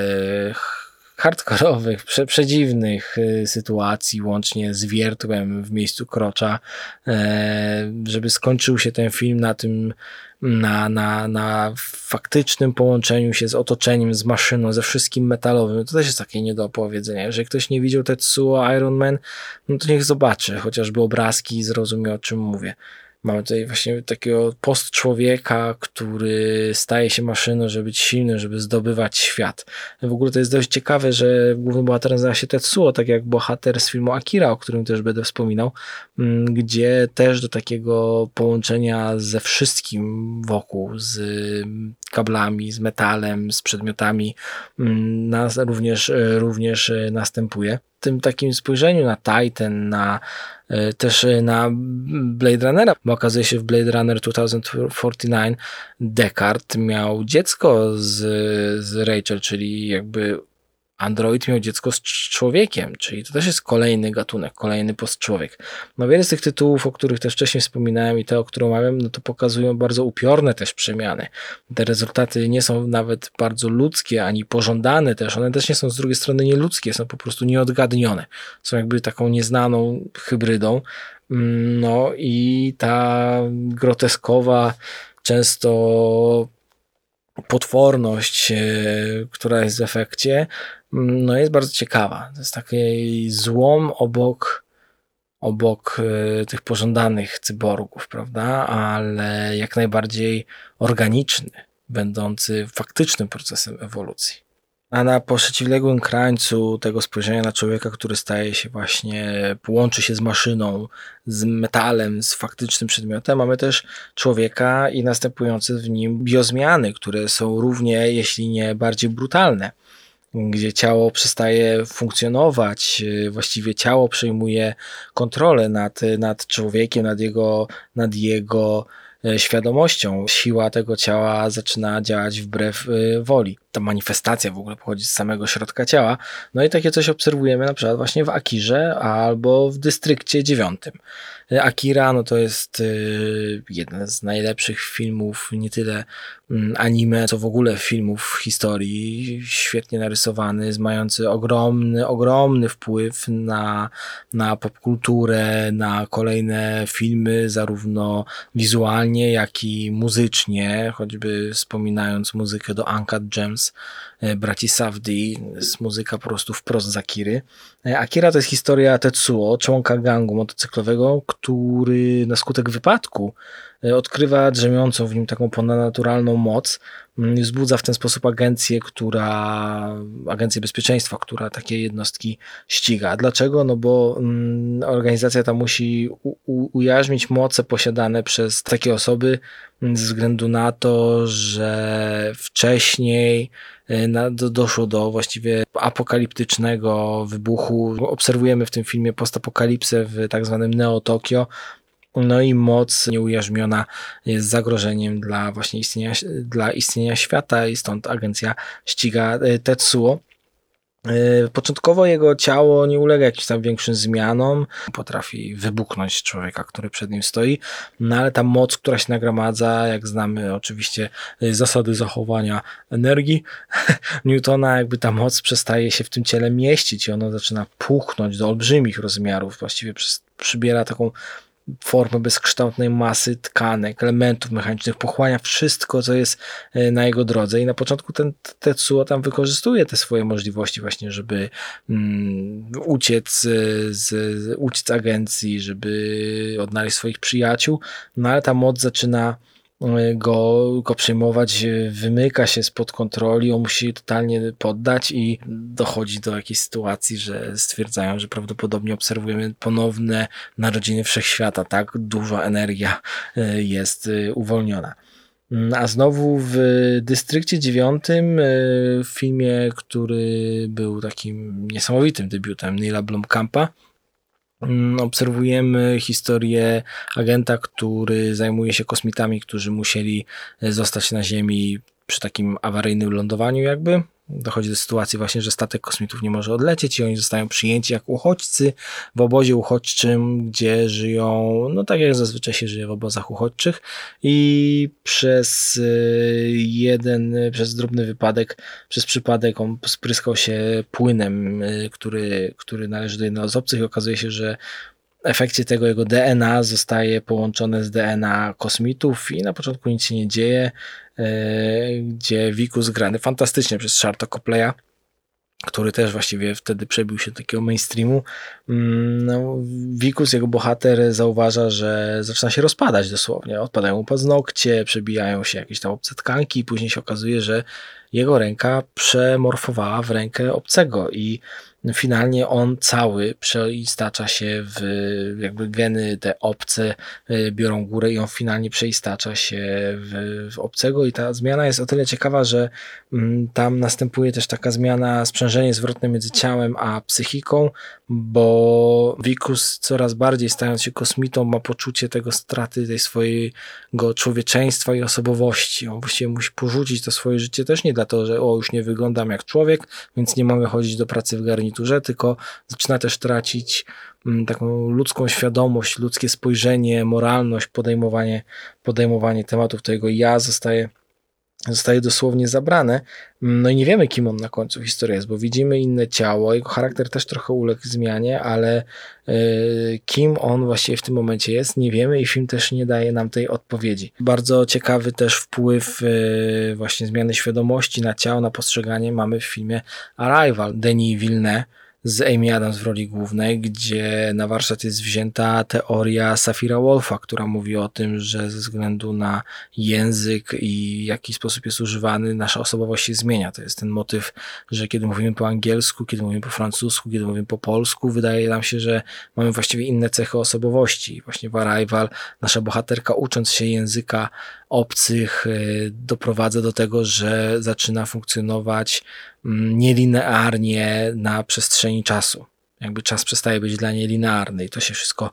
Speaker 1: hardkorowych, prze, przedziwnych y, sytuacji, łącznie z wiertłem w miejscu krocza, e, żeby skończył się ten film na tym, na, na, na faktycznym połączeniu się z otoczeniem, z maszyną, ze wszystkim metalowym. To też jest takie nie do opowiedzenia. Jeżeli ktoś nie widział Tetsuo Iron Man, no to niech zobaczy chociażby obrazki i zrozumie o czym mówię. Mamy tutaj właśnie takiego post-człowieka, który staje się maszyną, żeby być silny, żeby zdobywać świat. W ogóle to jest dość ciekawe, że głównym bohaterem nazywa się Tetsuo, tak jak bohater z filmu Akira, o którym też będę wspominał, mm, gdzie też do takiego połączenia ze wszystkim wokół, z kablami, z metalem, z przedmiotami, mm, nas również, również następuje. Tym takim spojrzeniu na Titan, na E, też e, na Blade Runnera, bo okazuje się w Blade Runner 2049 Descartes miał dziecko z, z Rachel, czyli jakby Android miał dziecko z człowiekiem, czyli to też jest kolejny gatunek, kolejny postczłowiek. No wiele z tych tytułów, o których też wcześniej wspominałem i te, o których omawiam, no to pokazują bardzo upiorne też przemiany. Te rezultaty nie są nawet bardzo ludzkie, ani pożądane też, one też nie są z drugiej strony nieludzkie, są po prostu nieodgadnione. Są jakby taką nieznaną hybrydą. No i ta groteskowa, często potworność, e, która jest w efekcie, no jest bardzo ciekawa. To jest taki złom obok, obok e, tych pożądanych cyborgów, prawda? Ale jak najbardziej organiczny, będący faktycznym procesem ewolucji. A na przeciwległym krańcu tego spojrzenia na człowieka, który staje się właśnie, łączy się z maszyną, z metalem, z faktycznym przedmiotem, mamy też człowieka i następujące w nim biozmiany, które są równie, jeśli nie bardziej brutalne gdzie ciało przestaje funkcjonować, właściwie ciało przejmuje kontrolę nad, nad człowiekiem, nad jego, nad jego E, świadomością. Siła tego ciała zaczyna działać wbrew woli. Ta manifestacja w ogóle pochodzi z samego środka ciała. No i takie coś obserwujemy na przykład właśnie w Akirze albo w Dystrykcie dziewiątym. Akira no to jest y, jeden z najlepszych filmów, nie tyle anime, co w ogóle filmów w historii. Świetnie narysowany, mający ogromny, ogromny wpływ na, na popkulturę, na kolejne filmy, zarówno wizualnie, jak i muzycznie, choćby wspominając muzykę do Uncut Gems y, braci Safdie, jest muzyka po prostu wprost z Akiry. Y, Akira to jest historia Tetsuo, członka gangu motocyklowego, który na skutek wypadku e, odkrywa drzemiącą w nim taką ponadnaturalną moc, mm, wzbudza w ten sposób agencję, która, agencję bezpieczeństwa, która takie jednostki ściga. Dlaczego? No bo mm, organizacja ta musi u, u, ujarzmić moce posiadane przez takie osoby mm, ze względu na to, że wcześniej e, na, do, doszło do właściwie apokaliptycznego wybuchu. Obserwujemy w tym filmie postapokalipsę w tak zwanym Neo Tokio, no i moc nieujarzmiona jest zagrożeniem dla właśnie istnienia, dla istnienia świata i stąd agencja ściga e, Tetsuo. E, początkowo jego ciało nie ulega jakimś tam większym zmianom, potrafi wybuchnąć człowieka, który przed nim stoi, no ale ta moc, która się nagromadza, jak znamy oczywiście e, zasady zachowania energii Newtona, jakby ta moc przestaje się w tym ciele mieścić i ono zaczyna puchnąć do olbrzymich rozmiarów, właściwie przybiera taką formę bezkształtnej masy tkanek, elementów mechanicznych, pochłania wszystko, co jest e, na jego drodze. I na początku ten Tetsuo tam wykorzystuje te swoje możliwości właśnie, żeby um, uciec z, uciec agencji, żeby odnaleźć swoich przyjaciół, no ale ta moc zaczyna go, go przejmować, wymyka się spod kontroli, on musi totalnie poddać i dochodzi do jakiejś sytuacji, że stwierdzają, że prawdopodobnie obserwujemy ponowne narodziny wszechświata, tak duża energia e, jest e, uwolniona. A znowu w Dystrykcie dziewiątym, e, w filmie, który był takim niesamowitym debiutem Neila Blomkampa, Mm, obserwujemy historię agenta, który zajmuje się kosmitami, którzy musieli e, zostać na Ziemi przy takim awaryjnym lądowaniu jakby dochodzi do sytuacji właśnie, że statek kosmitów nie może odlecieć i oni zostają przyjęci jak uchodźcy w obozie uchodźczym, gdzie żyją, no tak jak zazwyczaj się żyje w obozach uchodźczych. I przez y, jeden, przez drobny wypadek, przez przypadek on spryskał się płynem, y, który, który należy do jednego z obcych i okazuje się, że efekcie tego jego DNA zostaje połączone z DNA kosmitów i na początku nic się nie dzieje, gdzie Wikus grany fantastycznie przez Charta Copleya który też właściwie wtedy przebił się do takiego mainstreamu, mm, no, Wikus, jego bohater, zauważa, że zaczyna się rozpadać dosłownie. Odpadają mu paznokcie, przebijają się jakieś tam obce tkanki i później się okazuje, że jego ręka przemorfowała w rękę obcego i finalnie on cały przeistacza się w jakby geny te obce y, biorą górę i on finalnie przeistacza się w, w obcego i ta zmiana jest o tyle ciekawa, że mm, tam następuje też taka zmiana, sprzężenie zwrotne między ciałem a psychiką, bo Wikus coraz bardziej stając się kosmitą ma poczucie tego straty tej swojego człowieczeństwa i osobowości. On właściwie musi porzucić to swoje życie też nie dlatego, że o już nie wyglądam jak człowiek, więc nie mogę chodzić do pracy w garniturze, tylko zaczyna też tracić mm, taką ludzką świadomość, ludzkie spojrzenie, moralność, podejmowanie, podejmowanie tematów. To jego ja zostaje zostaje dosłownie zabrane. No i nie wiemy, kim on na końcu historii jest, bo widzimy inne ciało, jego charakter też trochę uległ zmianie, ale y, kim on właściwie w tym momencie jest, nie wiemy i film też nie daje nam tej odpowiedzi. Bardzo ciekawy też wpływ y, właśnie zmiany świadomości na ciało, na postrzeganie mamy w filmie Arrival Denis Villeneuve, z Amy Adams w roli głównej, gdzie na warsztat jest wzięta teoria Safira Wolfa, która mówi o tym, że ze względu na język i w jaki sposób jest używany, nasza osobowość się zmienia. To jest ten motyw, że kiedy mówimy po angielsku, kiedy mówimy po francusku, kiedy mówimy po polsku, wydaje nam się, że mamy właściwie inne cechy osobowości. Właśnie w Arrival nasza bohaterka ucząc się języka obcych y, doprowadza do tego, że zaczyna funkcjonować nielinearnie na przestrzeni czasu. Jakby czas przestaje być dla niej linearny i to się wszystko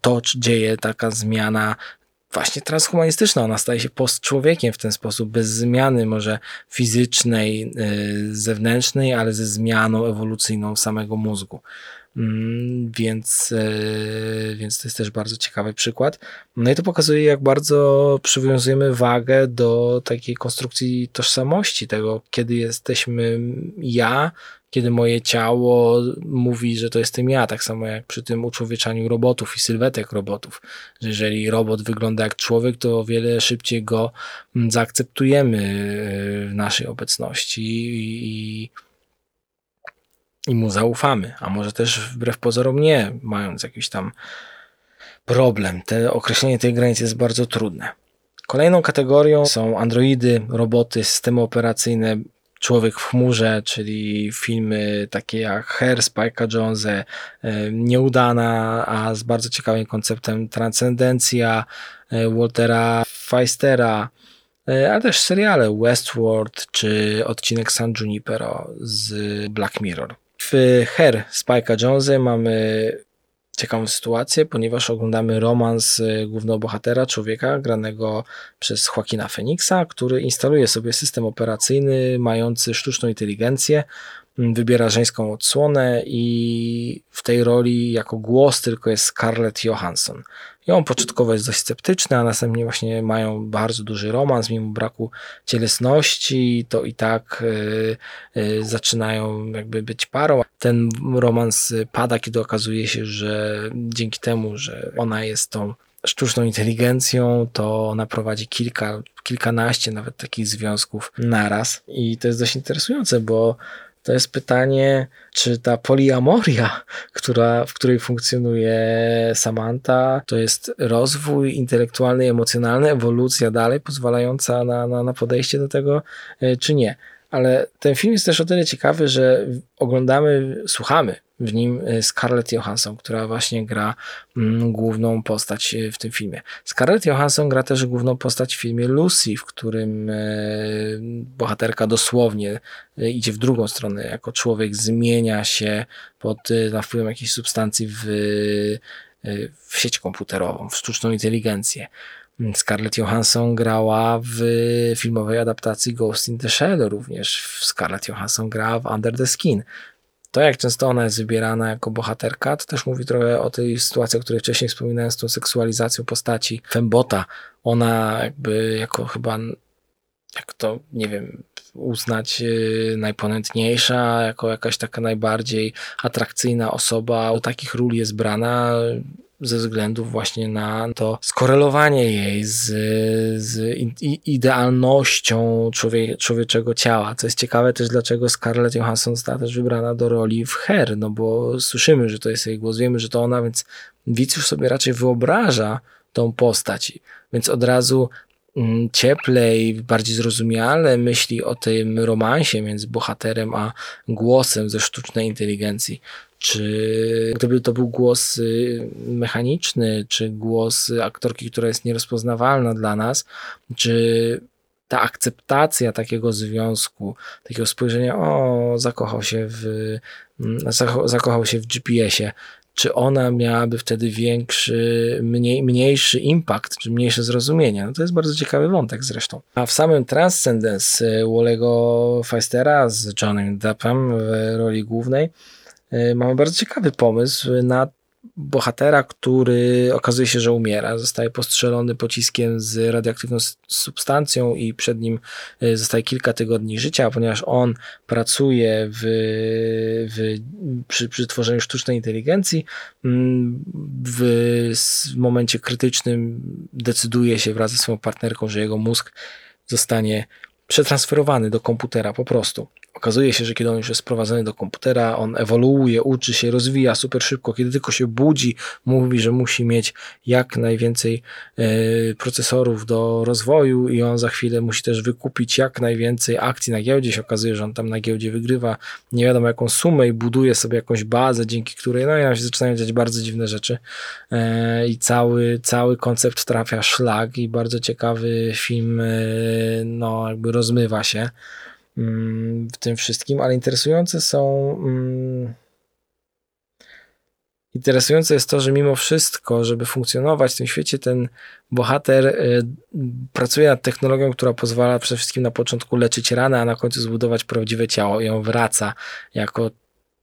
Speaker 1: to dzieje, taka zmiana właśnie transhumanistyczna. Ona staje się postczłowiekiem w ten sposób, bez zmiany może fizycznej, y, zewnętrznej, ale ze zmianą ewolucyjną samego mózgu. Mm, więc, e, więc to jest też bardzo ciekawy przykład. No i to pokazuje, jak bardzo przywiązujemy wagę do takiej konstrukcji tożsamości, tego, kiedy jesteśmy ja, kiedy moje ciało mówi, że to jestem ja, tak samo jak przy tym uczłowieczaniu robotów i sylwetek robotów, że jeżeli robot wygląda jak człowiek, to o wiele szybciej go mm, zaakceptujemy e, w naszej obecności i, i i mu zaufamy, a może też wbrew pozorom nie, mając jakiś tam problem. Te, określenie tej granicy jest bardzo trudne. Kolejną kategorią są androidy, roboty, systemy operacyjne, Człowiek w chmurze, czyli filmy takie jak Hair, Spike'a Jonesa, e, Nieudana, a z bardzo ciekawym konceptem Transcendencja, e, Waltera Feistera, e, ale też seriale Westworld czy odcinek San Junipero z Black Mirror. W Her Spike'a Jonesa mamy ciekawą sytuację, ponieważ oglądamy romans y, głównego bohatera, człowieka granego przez Joaquina Phoenixa, który instaluje sobie system operacyjny mający sztuczną inteligencję, wybiera żeńską odsłonę i w tej roli jako głos tylko jest Scarlett Johansson. On początkowo jest dość sceptyczny, a następnie właśnie mają bardzo duży romans, mimo braku cielesności, to i tak y, y, zaczynają jakby być parą. Ten romans pada, kiedy okazuje się, że dzięki temu, że ona jest tą sztuczną inteligencją, to ona prowadzi kilka, kilkanaście nawet takich związków naraz. I to jest dość interesujące, bo to jest pytanie, czy ta poliamoria, która, w której funkcjonuje Samantha, to jest rozwój intelektualny i emocjonalny, ewolucja dalej, pozwalająca na, na, na podejście do tego, e, czy nie. Ale ten film jest też o tyle ciekawy, że oglądamy, słuchamy w nim e, Scarlett Johansson, która właśnie gra mm, główną postać e, w tym filmie. Scarlett Johansson gra też główną postać w filmie Lucy, w którym e, bohaterka dosłownie idzie w drugą stronę, jako człowiek zmienia się pod wpływem jakiejś substancji w, w sieć komputerową, w sztuczną inteligencję. Scarlett Johansson grała w filmowej adaptacji Ghost in the Shell również. Scarlett Johansson grała w Under the Skin. To, jak często ona jest wybierana jako bohaterka, to też mówi trochę o tej sytuacji, o której wcześniej wspominałem, z tą seksualizacją postaci Fembota. Ona jakby jako chyba, jak to, nie wiem, uznać y, najponętniejsza, jako jakaś taka najbardziej atrakcyjna osoba. Do takich ról jest brana ze względu właśnie na to skorelowanie jej z, z idealnością człowie, człowieczego ciała. Co jest ciekawe też, dlaczego Scarlett Johansson została też wybrana do roli w Her, no bo słyszymy, że to jest jej głos, wiemy, że to ona, więc widz już sobie raczej wyobraża tą postać, więc od razu mm, cieplej, bardziej zrozumiale myśli o tym romansie między bohaterem a głosem ze sztucznej inteligencji. Czy gdyby to był głos y, mechaniczny, czy głos aktorki, która jest nierozpoznawalna dla nas, czy ta akceptacja takiego związku, takiego spojrzenia, o, zakochał się w, mm, zakochał się w GPS-ie, czy ona miałaby wtedy większy, mniej, mniejszy impact, czy mniejsze zrozumienie. No to jest bardzo ciekawy wątek zresztą. A w samym Transcendence y, Wolego Feistera z Johnem Deppem w roli głównej mamy bardzo ciekawy pomysł na bohatera, który okazuje się, że umiera. Zostaje postrzelony pociskiem z radioaktywną substancją i przed nim y, zostaje kilka tygodni życia, ponieważ on pracuje w, w, przy, przy tworzeniu sztucznej inteligencji. Mm, w, w momencie krytycznym decyduje się wraz ze swoją partnerką, że jego mózg zostanie przetransferowany do komputera po prostu. Okazuje się, że kiedy on już jest sprowadzony do komputera, on ewoluuje, uczy się, rozwija super szybko. Kiedy tylko się budzi, mówi, że musi mieć jak najwięcej y, procesorów do rozwoju i on za chwilę musi też wykupić jak najwięcej akcji na giełdzie. Się okazuje, że on tam na giełdzie wygrywa nie wiadomo jaką sumę i buduje sobie jakąś bazę, dzięki której no nam się zaczynają dziać bardzo dziwne rzeczy y, i cały, cały koncept trafia szlak i bardzo ciekawy film y, no jakby rozmywa się. Mm, w tym wszystkim, ale interesujące są. Mm, interesujące jest to, że mimo wszystko, żeby funkcjonować w tym świecie, ten bohater y, pracuje nad technologią, która pozwala przede wszystkim na początku leczyć ranę, a na końcu zbudować prawdziwe ciało i on wraca jako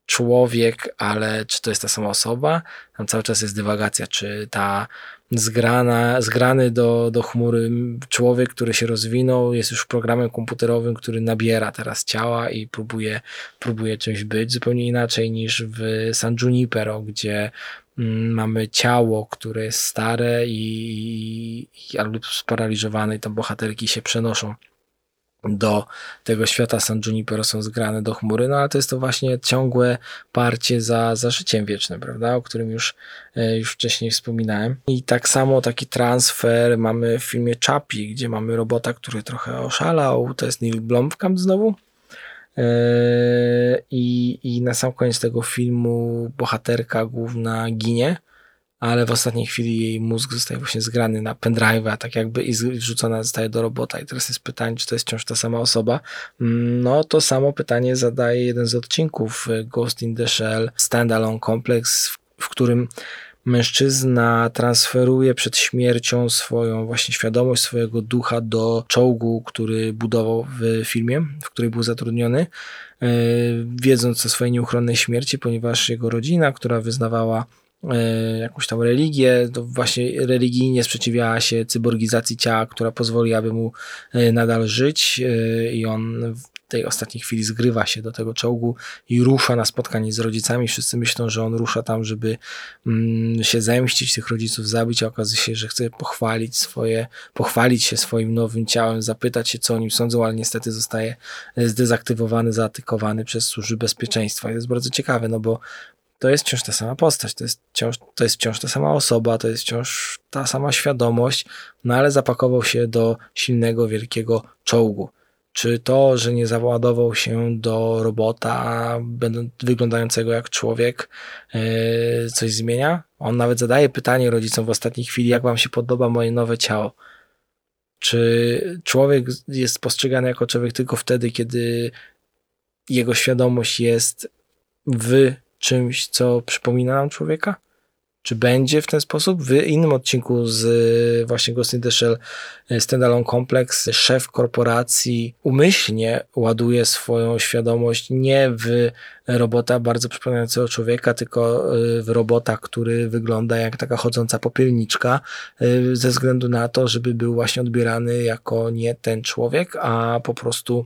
Speaker 1: człowiek, ale czy to jest ta sama osoba? Tam cały czas jest dywagacja, czy ta zgrana, zgrany do, do chmury. Człowiek, który się rozwinął, jest już programem komputerowym, który nabiera teraz ciała i próbuje, próbuje czymś być zupełnie inaczej niż w San Junipero, gdzie mm, mamy ciało, które jest stare i, i albo sparaliżowane i tam bohaterki się przenoszą do tego świata San Junipero są zgrane do chmury, no ale to jest to właśnie ciągłe parcie za, za życiem wiecznym, prawda, o którym już, e, już wcześniej wspominałem. I tak samo taki transfer mamy w filmie Chapi, gdzie mamy robota, który trochę oszalał, to jest Neil Blomkamp znowu. E, I, I na sam koniec tego filmu bohaterka główna ginie, ale w ostatniej chwili jej mózg zostaje właśnie zgrany na pendrive'a, tak jakby i wrzucona zostaje do robota. I teraz jest pytanie, czy to jest wciąż ta sama osoba? Mm, no, to samo pytanie zadaje jeden z odcinków y, Ghost in the Shell Standalone Complex, w, w którym mężczyzna transferuje przed śmiercią swoją właśnie świadomość swojego ducha do czołgu, który budował w filmie, w którym był zatrudniony, y, wiedząc o swojej nieuchronnej śmierci, ponieważ jego rodzina, która wyznawała jakąś tam religię, to właśnie religijnie sprzeciwiała się cyborgizacji ciała, która pozwoli, aby mu e, nadal żyć e, i on w tej ostatniej chwili zgrywa się do tego czołgu i rusza na spotkanie z rodzicami. Wszyscy myślą, że on rusza tam, żeby mm, się zemścić, tych rodziców zabić, a okazuje się, że chce pochwalić swoje, pochwalić się swoim nowym ciałem, zapytać się, co o nim sądzą, ale niestety zostaje zdezaktywowany, zaatakowany przez służby bezpieczeństwa. I to jest bardzo ciekawe, no bo to jest wciąż ta sama postać, to jest wciąż, to jest wciąż ta sama osoba, to jest wciąż ta sama świadomość, no ale zapakował się do silnego, wielkiego czołgu. Czy to, że nie załadował się do robota wyglądającego jak człowiek, yy, coś zmienia? On nawet zadaje pytanie rodzicom w ostatniej chwili, jak wam się podoba moje nowe ciało. Czy człowiek jest postrzegany jako człowiek tylko wtedy, kiedy jego świadomość jest w czymś, co przypomina nam człowieka? Czy będzie w ten sposób? W innym odcinku z e, właśnie Ghost in the Shell e, Standalone Complex szef korporacji umyślnie ładuje swoją świadomość nie w robota bardzo przypominającego człowieka, tylko e, w robota, który wygląda jak taka chodząca popielniczka, ze względu na to, żeby był właśnie odbierany jako nie ten człowiek, a po prostu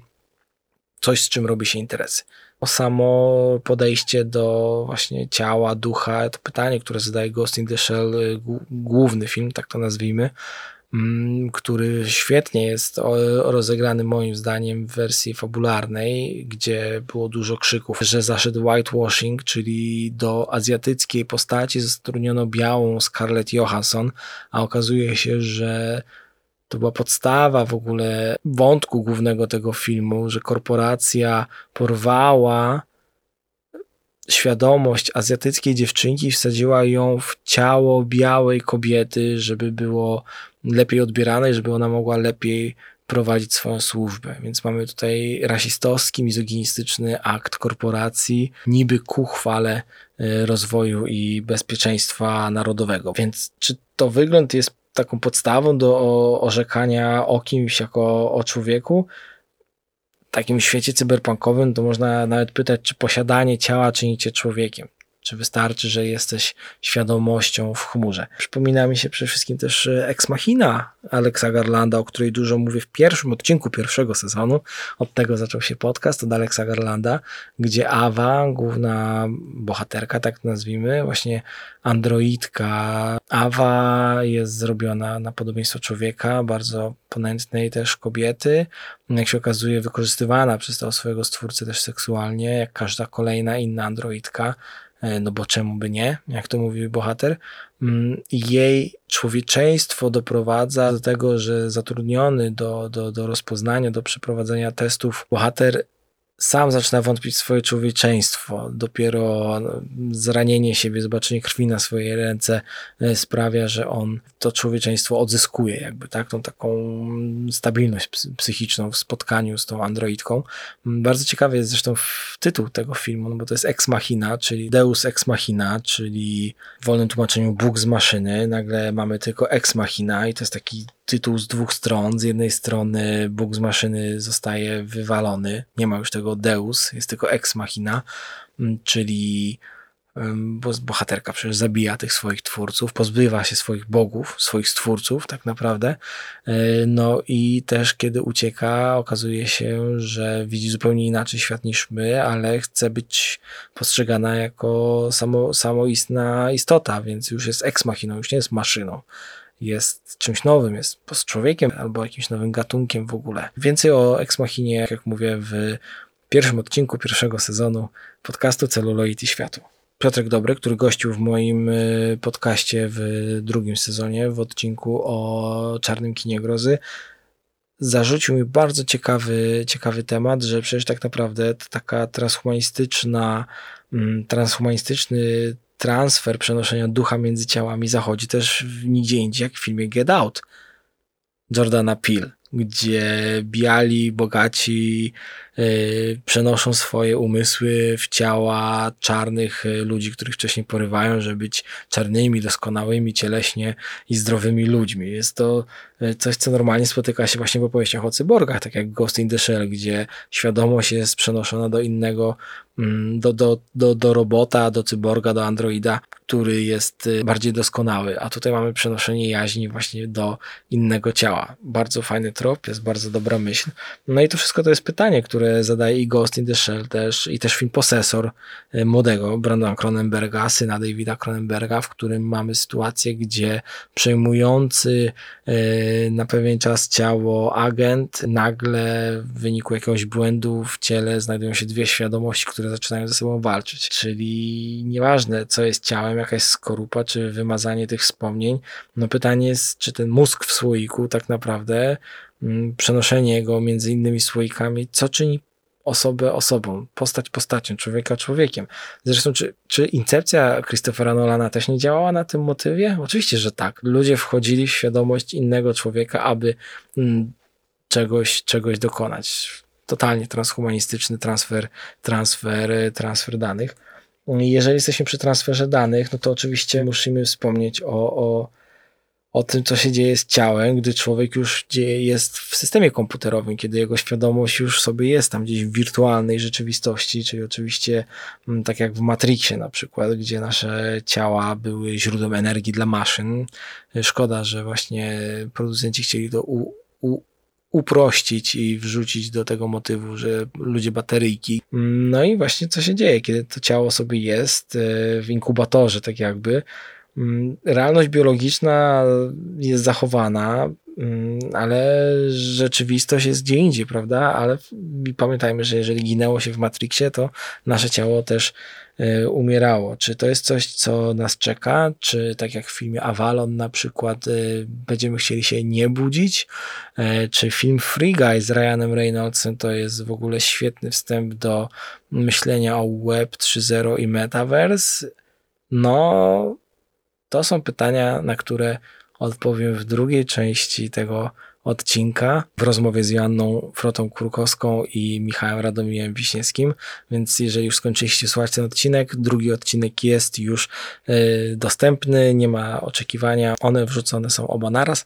Speaker 1: coś, z czym robi się interesy. O samo podejście do właśnie ciała, ducha, to pytanie, które zadaje Ghost in the Shell, y, główny film, tak to nazwijmy, mm, który świetnie jest rozegrany moim zdaniem w wersji fabularnej, gdzie było dużo krzyków, że zaszedł whitewashing, czyli do azjatyckiej postaci zatrudniono białą Scarlett Johansson, a okazuje się, że to była podstawa w ogóle wątku głównego tego filmu, że korporacja porwała świadomość azjatyckiej dziewczynki i wsadziła ją w ciało białej kobiety, żeby było lepiej odbierane i żeby ona mogła lepiej prowadzić swoją służbę. Więc mamy tutaj rasistowski, mizoginistyczny akt korporacji, niby ku chwale e, rozwoju i bezpieczeństwa narodowego. Więc czy to wygląd jest taką podstawą do orzekania o kimś jako o człowieku. W takim świecie cyberpunkowym to można nawet pytać, czy posiadanie ciała czyni cię człowiekiem. Czy wystarczy, że jesteś świadomością w chmurze? Przypomina mi się przede wszystkim też e, Ex Machina Alexa Garlanda, o której dużo mówię w pierwszym odcinku pierwszego sezonu. Od tego zaczął się podcast od Alexa Garlanda, gdzie Awa, główna bohaterka, tak nazwijmy, właśnie androidka. Awa jest zrobiona na podobieństwo człowieka, bardzo ponętnej też kobiety. Jak się okazuje, wykorzystywana przez tego swojego stwórcę też seksualnie, jak każda kolejna inna androidka. E, no bo czemu by nie, jak to mówi bohater. Mm, jej człowieczeństwo doprowadza do tego, że zatrudniony do, do, do rozpoznania, do przeprowadzenia testów, bohater sam zaczyna wątpić w swoje człowieczeństwo. Dopiero zranienie siebie, zobaczenie krwi na swojej ręce e, sprawia, że on to człowieczeństwo odzyskuje, jakby tak, tą taką stabilność psychiczną w spotkaniu z tą androidką. Mm, bardzo ciekawy jest zresztą tytuł tego filmu, no bo to jest Ex Machina, czyli Deus Ex Machina, czyli w wolnym tłumaczeniu Bóg z maszyny. Nagle mamy tylko Ex Machina i to jest taki tytuł z dwóch stron. Z jednej strony Bóg z maszyny zostaje wywalony, nie ma już tego Deus, jest tylko Ex Machina, mm, czyli bo bohaterka przecież zabija tych swoich twórców, pozbywa się swoich bogów, swoich stwórców tak naprawdę. E, no i też kiedy ucieka, okazuje się, że widzi zupełnie inaczej świat niż my, ale chce być postrzegana jako samo, samoistna istota, więc już jest ex machiną, już nie jest maszyną jest czymś nowym, jest post człowiekiem albo jakimś nowym gatunkiem w ogóle. Więcej o Ex Machinie, jak mówię, w pierwszym odcinku pierwszego sezonu podcastu Celuloid i Światu. Piotrek Dobry, który gościł w moim y, podcaście w drugim sezonie, w odcinku o czarnym kinie grozy, zarzucił mi bardzo ciekawy, ciekawy temat, że przecież tak naprawdę taka transhumanistyczna, mm, transhumanistyczny transfer przenoszenia ducha między ciałami zachodzi też nigdzie indziej, jak w filmie Get Out Jordana Peele, gdzie biali, bogaci przenoszą swoje umysły w ciała czarnych yy, ludzi, których wcześniej porywają, żeby być czarnymi, doskonałymi, cieleśnie i zdrowymi ludźmi. Jest to yy, coś, co normalnie spotyka się właśnie w opowieściach o cyborgach, tak jak Ghost in the Shell, gdzie świadomość jest przenoszona do innego Mm, do, do, do, do robota, do cyborga, do androida, który jest y, bardziej doskonały, a tutaj mamy przenoszenie jaźni właśnie do innego ciała. Bardzo fajny trop, jest bardzo dobra myśl. No i to wszystko to jest pytanie, które zadaje i Ghost in the Shell też, i też film Posesor y, młodego Brandona Cronenberga, syna Davida Cronenberga, w którym mamy sytuację, gdzie przejmujący y, na pewien czas ciało agent nagle w wyniku jakiegoś błędu w ciele znajdują się dwie świadomości, które zaczynają ze sobą walczyć. Czyli nieważne, co jest ciałem, jaka jest skorupa, czy wymazanie tych wspomnień. No pytanie jest, czy ten mózg w słoiku tak naprawdę, przenoszenie go między innymi słoikami, co czyni osobę osobą, postać postacią, człowieka człowiekiem. Zresztą, czy, czy incepcja Christophera Nolana też nie działała na tym motywie? Oczywiście, że tak. Ludzie wchodzili w świadomość innego człowieka, aby mm, czegoś, czegoś dokonać totalnie transhumanistyczny transfer, transfer, transfer danych. Jeżeli jesteśmy przy transferze danych, no to oczywiście musimy wspomnieć o, o, o tym, co się dzieje z ciałem, gdy człowiek już jest w systemie komputerowym, kiedy jego świadomość już sobie jest tam gdzieś w wirtualnej rzeczywistości, czyli oczywiście mm, tak jak w Matrixie na przykład, gdzie nasze ciała były źródłem energii dla maszyn. Szkoda, że właśnie producenci chcieli to u, u, uprościć i wrzucić do tego motywu, że ludzie bateryjki. No i właśnie co się dzieje, kiedy to ciało sobie jest e, w inkubatorze, tak jakby. Mm, realność biologiczna jest zachowana, mm, ale rzeczywistość jest gdzie indziej, prawda? Ale pamiętajmy, że jeżeli ginęło się w Matrixie, to nasze ciało też e, umierało. Czy to jest coś, co nas czeka? Czy tak jak w filmie Avalon na przykład e, będziemy chcieli się nie budzić? E, czy film Free Guy z Ryanem Reynoldsem to jest w ogóle świetny wstęp do myślenia o Web 3.0 i Metaverse? No, to są pytania, na które odpowiem w drugiej części tego odcinka w rozmowie z Joanną Frotą Kurkowską i Michałem Radomijem Wiśniewskim, więc jeżeli już skończyliście słuchać ten odcinek, drugi odcinek jest już y, dostępny, nie ma oczekiwania, one wrzucone są oba naraz.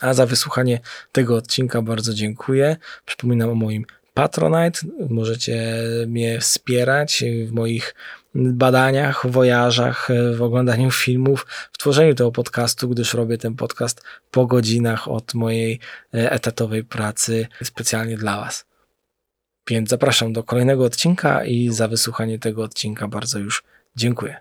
Speaker 1: A za wysłuchanie tego odcinka bardzo dziękuję. Przypominam o moim Patronite. Możecie mnie wspierać w moich badaniach, wojażach, w oglądaniu filmów, w tworzeniu tego podcastu, gdyż robię ten podcast po godzinach od mojej e, etatowej pracy specjalnie dla Was. Więc zapraszam do kolejnego odcinka i za wysłuchanie tego odcinka bardzo już dziękuję.